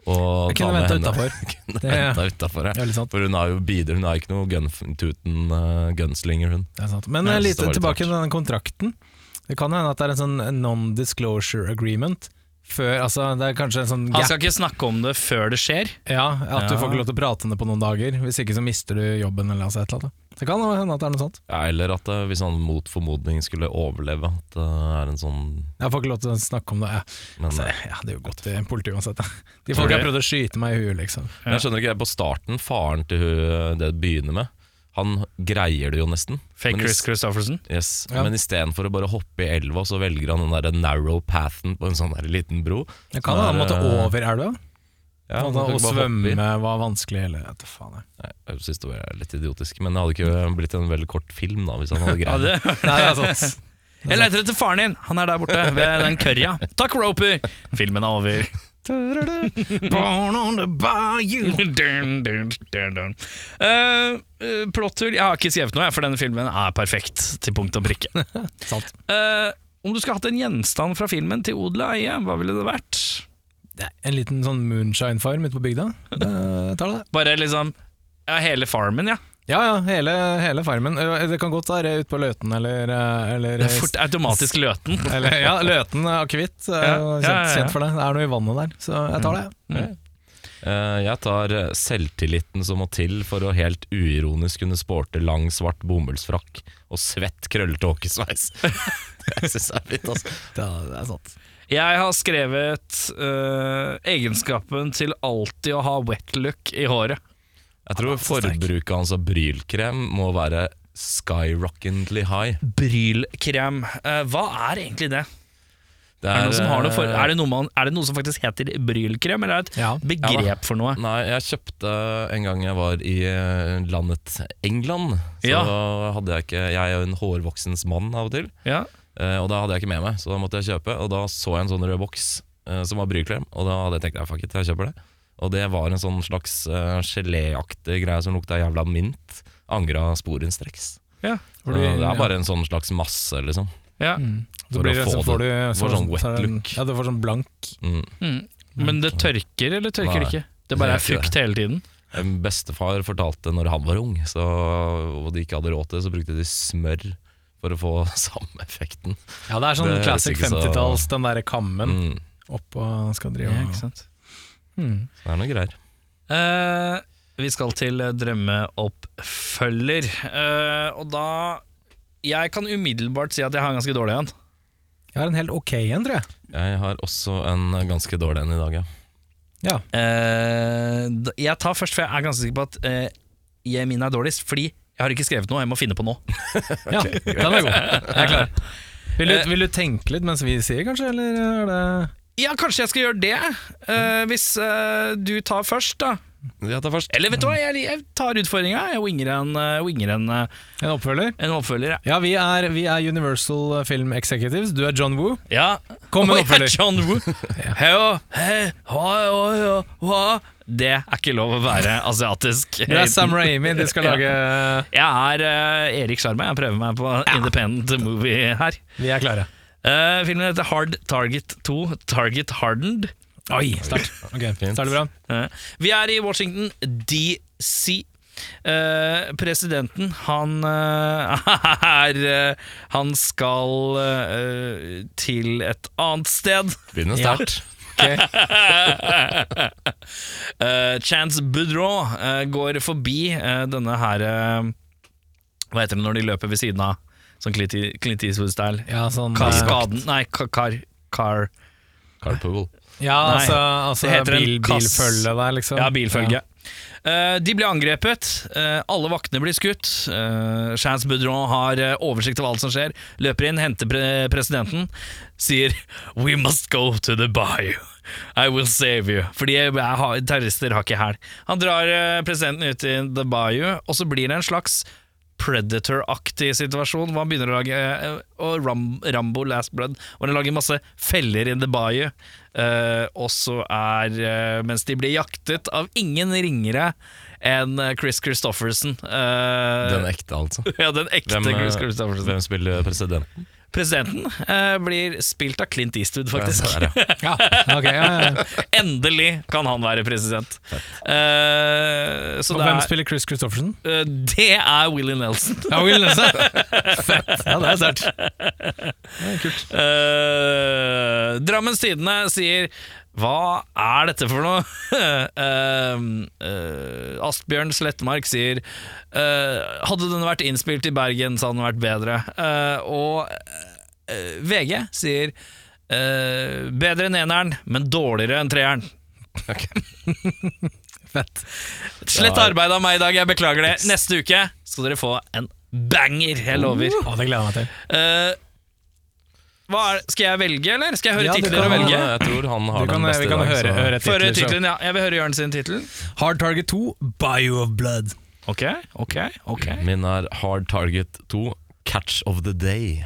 Og Jeg kunne venta utafor. Utenfor, ja. Ja. For hun er jo bidrar, hun er ikke noe gun-tuten uh, gunslinger, hun. Det er sant. Men eh, litt tilbake til denne kontrakten. Det kan hende at det er en sånn non-disclosure agreement. Før, altså Det er kanskje en sånn Han skal ikke snakke om det før det skjer. Ja, At du får ikke lov til å prate om det på noen dager. Hvis ikke så mister du jobben. eller altså et eller annet. Det kan hende at det er noe sånt. Ja, eller at det, hvis han mot formodning skulle overleve, at det er en sånn Jeg får ikke lov til å snakke om det. Ja, Men altså, ja Det er jo godt i politiet uansett. De folk har prøvd å skyte meg i huet, liksom. jeg skjønner ikke, på starten, faren til hun det begynner med, han greier det jo nesten. Fake Chris Christofferson. Yes, Ja. Men istedenfor å bare hoppe i elva, så velger han den der narrow pathen på en sånn der liten bro. Det kan hende han måtte eh, over elva. Ja, og han å bare hoppe i. svømme var vanskelig. Eller, vet du faen, jeg. Jeg synes det var litt idiotisk, men det hadde ikke blitt en veldig kort film da hvis han hadde greid det. det. Nei, det er sant. Jeg leter etter faren din! Han er der borte, ved den kørja. Takk, Roper! Filmen er over. Born on the bayou. dun, dun, dun, dun. Eh, eh, Plothull Jeg har ikke skrevet noe, for denne filmen er perfekt til punkt og prikke. Sant. Eh, om du skulle hatt en gjenstand fra filmen til odel og eie, hva ville det vært? Det En liten sånn moonshine-farm ute på bygda. Det, tar det. Bare liksom ja, hele farmen, ja. Ja ja, hele, hele farmen. Eh, Det kan godt være ute på Løten eller, eh, eller Det er fort automatisk løten. Eller, ja, Løten akevitt er Ja, kjent, ja, ja. kjent for det. Det er noe i vannet der, så jeg tar det. Eh, Jeg tar eh, selvtilliten som må til for å helt uironisk kunne sporte lang, svart bomullsfrakk og svett, krøllete åkesveis. Det syns jeg er fint, altså. Det, er- det er sant. Jeg har skrevet uh, egenskapen til alltid å ha wet look i håret. Jeg tror forbruket hans av brylkrem må være skyrockently high. Brylkrem. Eh, hva er egentlig det? Det Er det, noe som har noe for, eh, er, det noe man, er det noe som faktisk heter brylkrem, eller er det et Ja. begrep for noe? Nei, jeg kjøpte en gang jeg var i eh, landet England. Så Ja. hadde jeg ikke Jeg er jo en hårvoksens mann av og til. Ja. Eh, og da hadde jeg ikke med meg, så da måtte jeg kjøpe. Og da så jeg en sånn rød boks eh, som var brylkrem, og da hadde jeg tenkt ja, fuck it, jeg kjøper det. Og det var en sånn slags uh, geléaktig greie som lukta jævla mynt. Angra sporenstreks. Ja. Så det er bare en sånn slags masse, liksom. ja. Mm. Så For blir å det, så få får du det. så, Får sånn wet det look. Ja, du får sånn blank. Mm. Mm. Men det tørker, eller tørker det Nei, ikke? Det bare er fukt hele tiden? En bestefar fortalte når han var ung, så, og de ikke hadde råd til det, så brukte de smør for å få samme effekten. Ja, det er sånn Det classic 50-talls, den derre kammen Mm. oppå skal drive Ja, ikke sant? Hmm. Det er noe greier. Eh, vi skal til eh, drømmeoppfølger, Eh, og da Jeg kan umiddelbart si at jeg har en ganske dårlig en. Jeg har en helt ok en, tror jeg. Jeg har også en ganske dårlig en i dag, ja. Ja. Eh, jeg tar først, for jeg er ganske sikker på at eh, jeg min er dårligst. Fordi jeg har ikke skrevet noe, jeg må finne på noe. ja den er god. Jeg er klar. Vil du, vil du tenke litt mens vi sier, kanskje, eller er det Ja, kanskje jeg skal gjøre det, Uh, hvis uh, du tar først, da. Jeg tar først. Eller vet du hva, jeg, jeg tar utfordringa. Jeg winger en, uh, winger en, en oppfølger? en oppfølger. ja. Ja, vi er, vi er Universal Film Executives. Du er John Woo. Ja. Kom med en oppfølger. John Woo. Det er ikke lov å være asiatisk. Du er Sam Raimi. De skal lage Jeg er Erik Sjarma. Jeg prøver meg på independent movie her. Vi er klare. Eh, filmen heter Hard Target 2, Target Hardened. Oi, Start. Okay, starter bra. Uh, vi er i Washington DC. Uh, presidenten, han eh, er eh, Han skal eh, til et annet sted. Begynner Ja. Okay. Eh, Chance Boudreau eh, går forbi eh, denne her eh, Hva heter det når de løper ved siden av? Sånn Clint, Clint Eastwood-style. Ja, sånn Kaskaden Nei, ka- kar... kar Carpool. Ja, Nei, altså, altså det heter en bil, kass- bilfølge der, liksom. Ja, bilfølge. Eh, de blir angrepet. Uh, alle vaktene blir skutt. Uh, Chance Boudron har eh, oversikt over alt som skjer. Løper inn, henter pre presidenten. Sier 'We must go to the bayou'. I will save you. Fordi jeg, jeg har, terrorister har ikke hæl. Han drar eh, presidenten ut i the bayou, og så blir det en slags Predator-aktig situasjon hvor han begynner å lage eh, og Ram, Rambo Last Blood, hvor han lager masse feller in the bayou. Uh, og så er eh, Mens de blir jaktet av ingen ringere enn eh, Chris Christofferson. Uh, Den ekte, altså. ja, den ekte Hvem, Chris eh, Christofferson. hvem spiller presidenten? Presidenten eh, blir spilt av Clint Eastwood, faktisk. Der, ja. Ja, okay, ja, ja. Endelig kan han være president. Eh, så Og det hvem er, spiller Chris Christoffersen? eh, det er Willy Nelson. Ja, Willy Nelson. Fett. Ja, det er sterkt. Eh, Drammens Tidende sier hva er dette for noe? uh, uh, Asbjørn Slettmark sier uh, Hadde den vært innspilt i Bergen, så hadde den vært bedre. Eh, og VG sier bedre enn eneren, men dårligere enn treeren. Fett. Slett arbeid av meg i dag, jeg beklager det. Neste uke skal dere få en banger, jeg lover. Uh, det gleder jeg meg til. Hva er, skal jeg velge, eller? Skal jeg høre Ja, titler og velge? velge? Jeg tror han har kan, den beste vi kan dag. høre, høre titler. så. tittelen, ja. Jeg vil høre Jørn sin tittel. Hard Target 2, Bio of Blood. Ok, ok, ok. Min er Hard Target 2, Catch of the Day.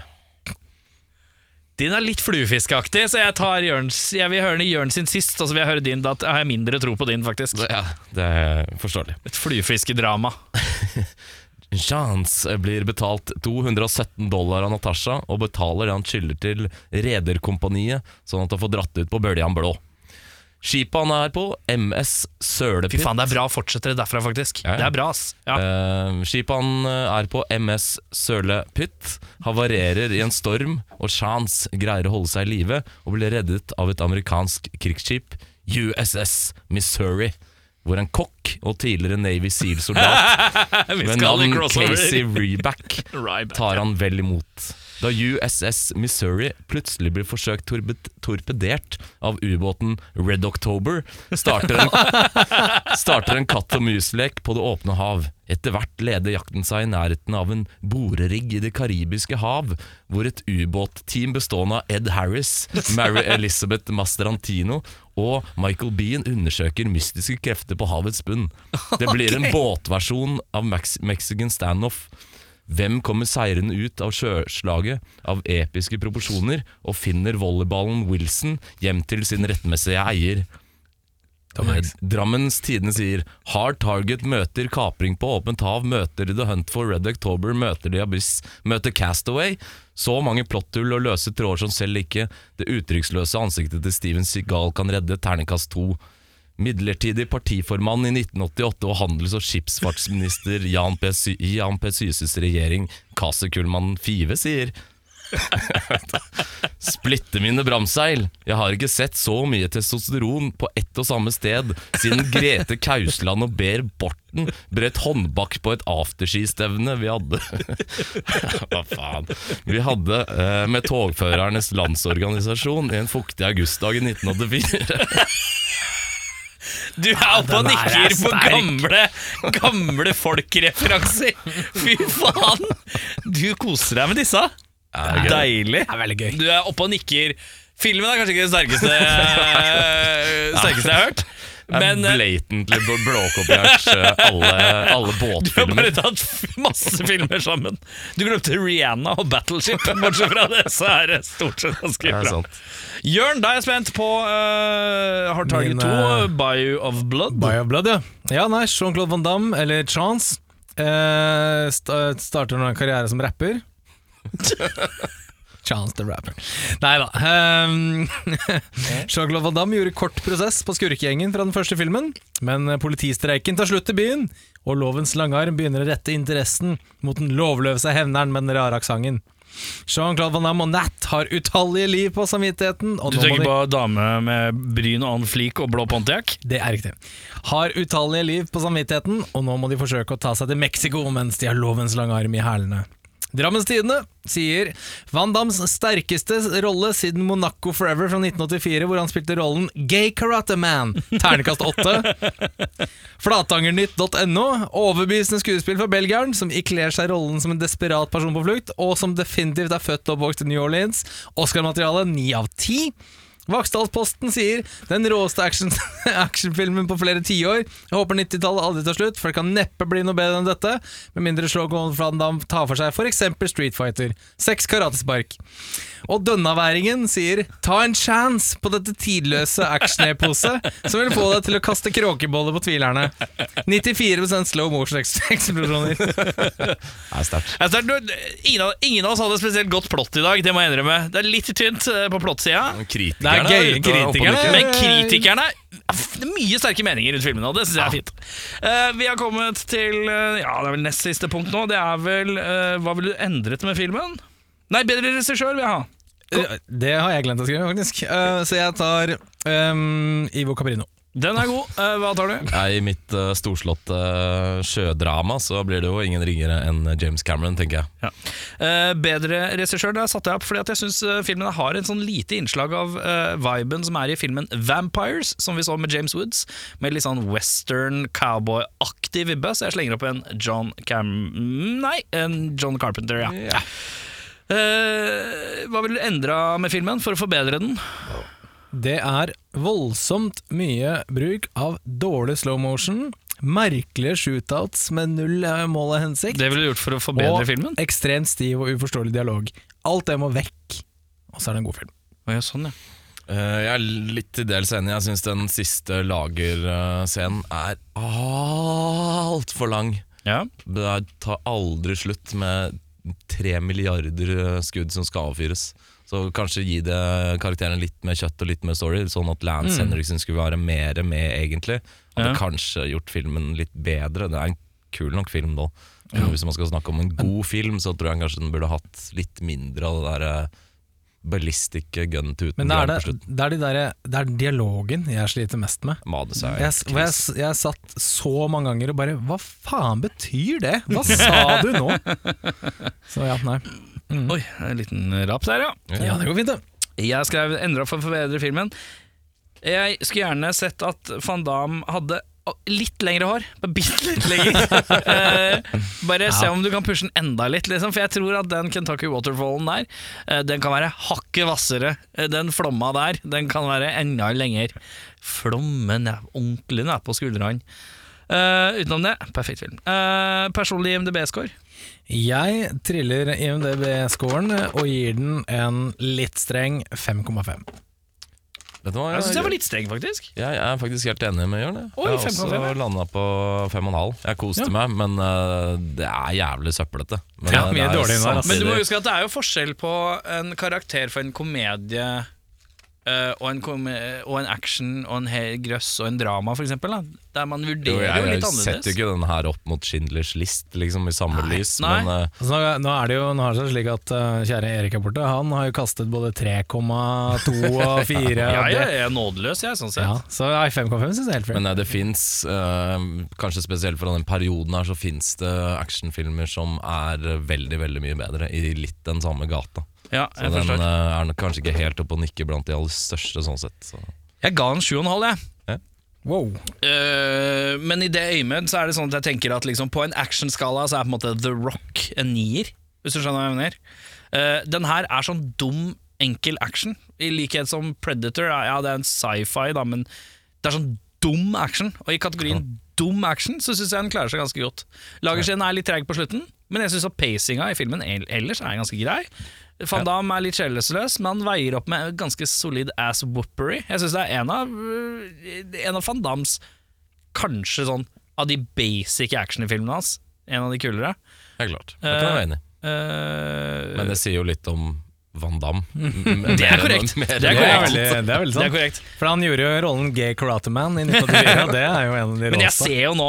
Din er litt fluefiskeaktig, så jeg tar Jørns Jeg vil høre Jørn sin sist, og så vil jeg høre din. Da har jeg mindre tro på din, faktisk. Ja, det er forståelig. Et fluefiskedrama. Chance blir betalt 217 dollar av Natasha, og betaler det han skylder til rederkompaniet, sånn at han får dratt ut på Bøljan Blå. Skipet han er på, MS Fy faen, det er bra. å fortsette det derfra, faktisk. Ja, ja. Det er bra, ass. Ja. Uh, skipet han eh, er på, MS Sølepytt, havarerer i en storm, og Chance greier å holde seg i live og blir reddet av et amerikansk krigsskip, USS Missouri, hvor en kokk og tidligere Navy Seal-soldat Med ved navn. Casey Reback tar han vel imot. Da USS Missouri plutselig blir forsøkt torpedert av ubåten Red October, starter en, starter en katt og mus-lek på det åpne hav. Etter hvert leder jakten seg i nærheten av en borerigg i det karibiske hav, hvor et ubåtteam bestående av Ed Harris, Mary Elizabeth Mastrantino og Michael Bean undersøker mystiske krefter på havets bunn. Det blir en båtversjon av Mex Mexican standoff. Hvem kommer seirende ut av sjøslaget av episke proporsjoner og finner volleyballen Wilson hjem til sin rettmessige eier? Eh, Drammens Tidende sier Hard Target møter kapring på åpent hav, møter The Hunt for Red October, møter The Abyss, møter Castaway. Så mange plotthull og løse tråder som selv ikke det uttrykksløse ansiktet til Steven Seagal kan redde. Terningkast to. Midlertidig partiformann i 1988 og handels- og skipsfartsminister Jan P. Sy Jan P. Syses regjering, Kase Kullmann Five, sier Splitte mine bramseil. Jeg har ikke sett så mye testosteron på ett og samme sted siden Grete Kausland og Ber Borten brøt håndbak på et afterskistevne vi hadde Hva faen? Vi hadde eh, med Togførernes Landsorganisasjon i en fuktig augustdag i 1984. Du er oppe og er nikker på gamle, gamle folkreferanser! Fy faen! Du koser deg med disse. Ja? Deilig. Det er veldig gøy. Du er oppe og nikker. Filmen er kanskje ikke det sterkeste, sterkeste jeg har hørt. Men eh, blatantly blåkopiert alle, alle, båtfilmer. du har bare tatt masse filmer sammen. Du glemte Rihanna og Battleship. Bortsett fra det, så er det stort sett ganske Det bra. Jørn, da er jeg spent på uh, Hard Target Min, 2, eh, Bio of Blood. Bio of Blood, ja. Ja, nei, Jean-Claude Van Damme, eller Chance, uh, sta- starter nå en karriere som rapper. Chance the Rapper. Nei da. ehm, Jean-Claude Van Damme gjorde kort prosess på skurkegjengen fra den første filmen, men politistreiken tar slutt i byen, og lovens langarm begynner å rette interessen mot den lovløse hevneren med den rare aksenten. Jean-Claude Van Damme og Nat har utallige liv på samvittigheten. Og Du tenker de- på dame med bryn og annen flik og blå Pontiac? det er riktig. Har utallige liv på samvittigheten, og nå må de forsøke å ta seg til Mexico mens de har lovens lange arm i hælene. Drammens Tidende sier Van Dams sterkeste rolle siden Monaco Forever fra 1984, hvor han spilte rollen Gay Karate Man. Ternekast 8. Flatangernytt.no. Overbevisende skuespill fra belgieren, som ikler seg rollen som en desperat person på flukt, og som definitivt er født og oppvokst i New Orleans. Oscar-materiale 9 av 10. Vaksdalsposten sier den råeste action, actionfilmen på flere tiår. Jeg håper 90-tallet aldri tar slutt, for det kan neppe bli noe bedre enn dette. Med mindre Slogan Van Damme tar for seg f.eks. Street Fighter. Seks karatespark. Og Dønnaværingen sier ta en chance på dette tidløse action-eposet som vil få deg til å kaste kråkeboller på tvilerne. 94 slow motion-eksplosjoner. Det er sterkt. Ingen, av, ingen av oss hadde spesielt godt plott i dag, det må jeg innrømme. Det er litt tynt eh, på plottsida. Det er gøy, ute og oppe og Men kritikerne Det er mye sterke meninger rundt filmen, og det syns jeg er fint. Uh, vi har kommet til uh, Ja, det er vel nest siste punkt nå. Det er vel uh, Hva ville du endret med filmen? Nei, bedre regissør vil jeg ha. Det har jeg glemt å skrive, faktisk. Så jeg tar um, Ivo Caprino. Den er god. Eh, hva tar du? I mitt uh, storslåtte uh, sjødrama så blir det jo ingen ringere enn James Cameron, tenker jeg. Ja. Uh, bedre regissør, der satte jeg opp fordi at jeg syns filmen har en sånn lite innslag av viben som er i filmen Vampires, som vi så med James Woods, med litt sånn western cowboy-aktig vibbe, så jeg slenger opp en John Cam... Nei, en John Carpenter, ja. Ja. Hva ville du endra med filmen for å forbedre den? Det er voldsomt mye bruk av dårlig slow motion, merkelige shootouts med null eh, mål og hensikt, Det ville du gjort for å forbedre og filmen? ekstremt stiv og uforståelig dialog. Alt det må vekk, og så er det en god film. Ja, sånn, ja. Uh, jeg er litt til dels enig. Jeg syns den siste lagerscenen er altfor lang. ja. Det tar aldri slutt med tre milliarder eh, skudd som skal avfyres. Så kanskje gi det karakteren litt mer kjøtt og litt mer story, sånn at Lance Henriksen skulle være mer med, egentlig. Hadde Ja. kanskje gjort filmen litt bedre. Det er en kul nok film nå. Ja. Hvis man skal snakke om en god film, så tror jeg kanskje den burde hatt litt mindre av det der ballistiske ballistic gun-tuten Men det er, det, det, er de der, det er dialogen jeg sliter mest med. Manus er Jeg, jeg, jeg satt så mange ganger og bare Hva faen betyr det? Hva sa du nå? Så ja, nei. Oi, en liten rap der, ja. Ja, det går fint, det. Jeg skrev endra for å forbedre filmen. Jeg skulle gjerne sett at Van Damme hadde litt lengre hår. Bare bitte litt lenger. Eh, bare se om du kan pushe den enda litt, liksom. For jeg tror at den Kentucky Waterfallen der, eh, den kan være hakket hvassere. Eh, Den flomma der, den kan være enda lenger. Flommen er ordentlig ned på skuldrene. Eh, utenom det, perfekt film. Personlig IMDb-score. Jeg triller IMDb-scoren og gir den en litt streng 5,5. Vet du hva? Jeg syns jeg var litt streng, faktisk. jeg er faktisk helt enig med Jørn. jeg. Oi, Jeg har 5,5, ja. også landa på 5,5. Jeg koste Ja. meg, men eh, det er jævlig søppelete. Men, Ja, eh, det er ass. Men du må samtidig- huske at det er jo forskjell på en karakter for en komedie eh, og, en og en action og en grøss og en drama, for eksempel, da, der man vurderer Jo, jeg, jeg, jo jeg setter jo ikke den her opp mot Schindlers list liksom, i samme Nei, lys, nei. men uh, Altså, nå, nå er det jo nå er det slik at uh, kjære Erik her borte, han har jo kastet både 3,2 og 4. Ja, og jeg er nådeløs, jeg, sånn sett. ja, så I5,5 syns jeg er helt fair. Men det fins, kanskje spesielt fra den perioden her, så fins det actionfilmer som er veldig veldig mye bedre, i litt den samme gata. Ja, Så den forstår. eh, er nok kanskje ikke helt oppe og nikker blant de aller største, sånn sett. Så. Jeg ga den 7,5, jeg. Wow. Eh, men i det øyemed så er det sånn at jeg tenker at liksom på en actionskala så er på en måte The Rock en nier, hvis du skjønner hva jeg mener. Eh, den her er sånn dum, enkel action, i likhet som Predator. Ja, ja, det er en sci-fi, da, men det er sånn dum action. Og i kategorien dum action så syns jeg den klarer seg ganske godt. Lagerscenen er litt treg på slutten, men jeg syns at pacinga i filmen el- ellers er ganske grei. Van Damme er litt sjelseløs, men han veier opp med ganske solid ass whoopery. Jeg syns det er en av, øh, en av Van Dams kanskje sånn av de basic action i hans. En av de kulere. Det er klart. Det kan jeg være enig i. Uh, Men det sier jo litt om Van Damme. Det er korrekt. Det er Det er veldig, det er veldig det er korrekt. For han gjorde jo rollen Gay Karate Man i 1984, og det er jo en av de Men jeg ser jo nå,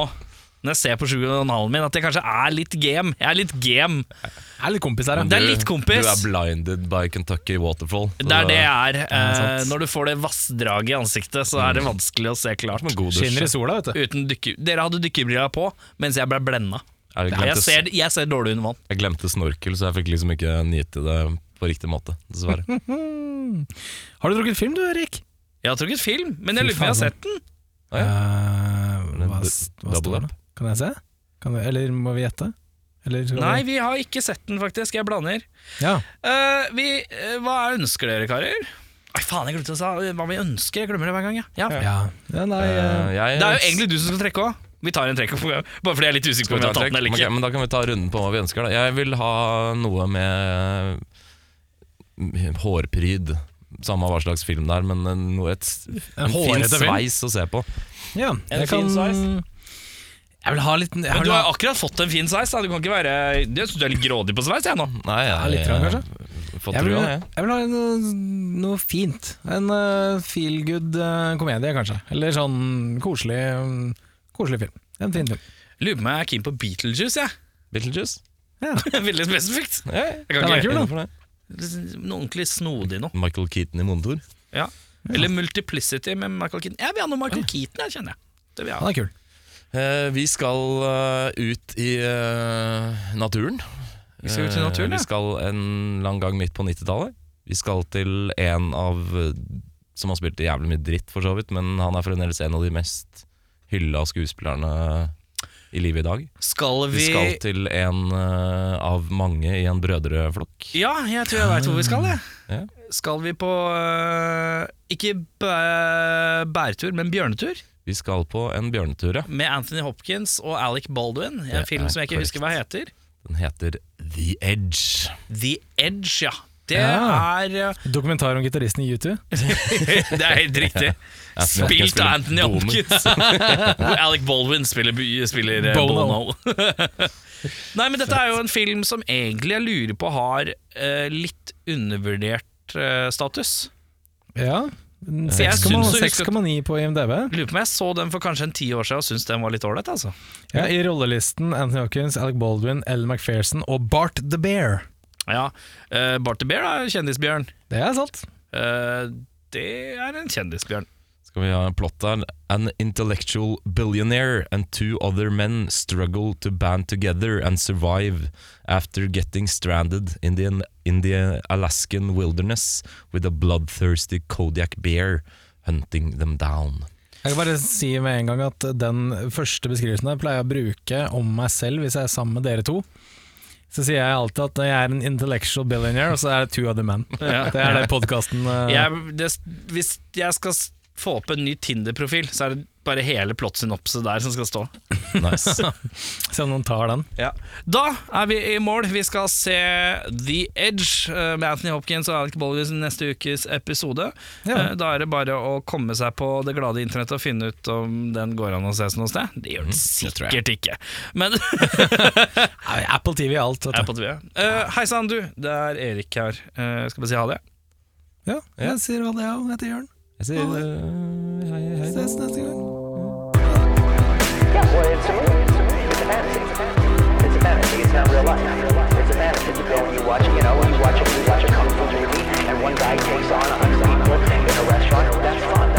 når jeg ser på 7,5 min, at jeg kanskje er litt game. Jeg er litt game. Jeg er litt kompis her, Det er litt kompis. Du er blinded by Kentucky Waterfall. Det er det jeg er. Eh, når du får det vassdraget i ansiktet, så er det vanskelig å se klart. Skinner i sola, vet du. Uten dykker, dere hadde dykkerbriller på, mens jeg ble blenda. Jeg Jeg ser, jeg ser dårlig under vann. jeg glemte snorkel, så jeg fikk liksom ikke nyte det på riktig måte, dessverre. Har du drukket film du, Erik? Jeg har trukket film, men jeg lurer på om jeg har sett den. Ah, ja. uh, hva, hva, hva står up? det? Kan jeg se? Kan vi, eller må vi gjette? Eller skal Nei, vi? vi har ikke sett den, faktisk. Jeg blander. Ja. Uh, vi, uh, hva ønsker dere, karer? Ai, faen, jeg glemte å si hva vi ønsker. Jeg glemmer det hver gang. Ja. Ja. ja. ja nei, eh, jeg, Det er jo egentlig du som skal trekke òg. Vi tar en trekk, bare fordi jeg er litt usikker på om vi har tatt den eller Ok, Okay, men da kan vi ta runden på hva vi ønsker. Da. Jeg vil ha noe med hårpryd. Samme hva slags film det er, men en, noe, et, En en fin sveis å se på. ja. En fin kan sveis? Jeg vil ha litt jeg Men du har ha, akkurat fått en fin sveis. Du kan ikke være Jeg syns du er litt grådig på sveis, jeg nå. Nei, jeg, Ja, litt trang, kanskje? Fått jeg vil, trua, jeg. jeg vil ha noe, noe fint. En uh, feel good uh, komedie, kanskje. Eller sånn koselig, um, koselig film. En fin film. Lurer på om jeg er keen på Beetlejuice, jeg. Beetlejuice? Ja. Veldig spesifikt. Ja, Jeg kan Den er ikke, kul, da. Noe ordentlig snodig noe. Michael Keaton i monitor. Ja. Eller Multiplicity med Michael Keaton. Jeg vil ha noe Michael Keaton, jeg kjenner jeg. Det vil jeg Han er kul. Eh, vi skal eh, ut i eh, naturen. Vi skal ut i naturen, ja. Vi skal en lang gang midt på 90-tallet. Vi skal til en av Som har spilt jævlig mye dritt, for så vidt, men han er fremdeles en av de mest hylla skuespillerne i livet i dag. Skal Vi vi skal til en uh, av mange i en brødreflokk. Ja, jeg tror jeg veit hvor vi skal, jeg. Ja. Skal vi på uh, Ikke bæ bærtur, men bjørnetur? Vi skal på en bjørnetur, ja. Med Anthony Hopkins og Alec Baldwin. I en Det film er som jeg ikke husker hva heter. Den heter The Edge. The Edge, ja. Det Ja. er øh, Dokumentar om gitaristen i U2. Det er helt riktig. Anthony Hopkins Spilt av spiller Anthony. Hopkins. Hvor Alec Baldwin spiller, spiller eh, Bono. Bono. Nei, men dette er jo en film som egentlig jeg lurer på har eh, litt undervurdert eh, status. Ja. Jeg syns- 6,9 på IMDb. Lurer på om jeg så den for kanskje en ti år siden og syntes den var litt ålreit. Altså. Ja, I rollelisten Anthony Hopkins, Alec Baldwin, Ellen McPherson og Bart the Bear. Ja, uh, Bart the Bear er kjendisbjørn. Det er sant. Uh, det er en kjendisbjørn. Skal vi ha en plott der? An intellectual billionaire and two other men struggle to band together and survive after getting stranded in the, in the Alaskan wilderness with a bloodthirsty Kodiak bear hunting them down. Jeg kan bare si med en gang at den første beskrivelsen der pleier jeg å bruke om meg selv hvis jeg er sammen med dere to. Så sier jeg alltid at jeg er en intellectual billionaire, og så er det two other men. Ja. Det er det podkasten uh... hvis jeg skal få opp en ny Tinder-profil, så er det bare hele plottsynopset der som skal stå. Nice. Se om noen tar den. Da er vi i mål. Vi skal se The Edge eh, med Anthony Hopkins og Alec Bollies i neste ukes episode. Ja. Eh, Da er det bare å komme seg på det glade internettet og finne ut om den går an å ses noe sted. Det gjør den sikkert ikke. Men Apple TV er alt. Apple TV. Uh, Hei sann, du. Det er Erik her. Uh, skal bare si ha det. Ja, jeg sier hva det er, jeg heter Jørn. Jeg sier eh, hei, hei. hei. Ses neste gang. Well, it's a. It's a. It's a fantasy. It's a fantasy. It's not real life. It's a fantasy. You go and you watch, you you watch a, you watch a kung fu movie, and one guy takes on a hundred people in a restaurant. That's fun.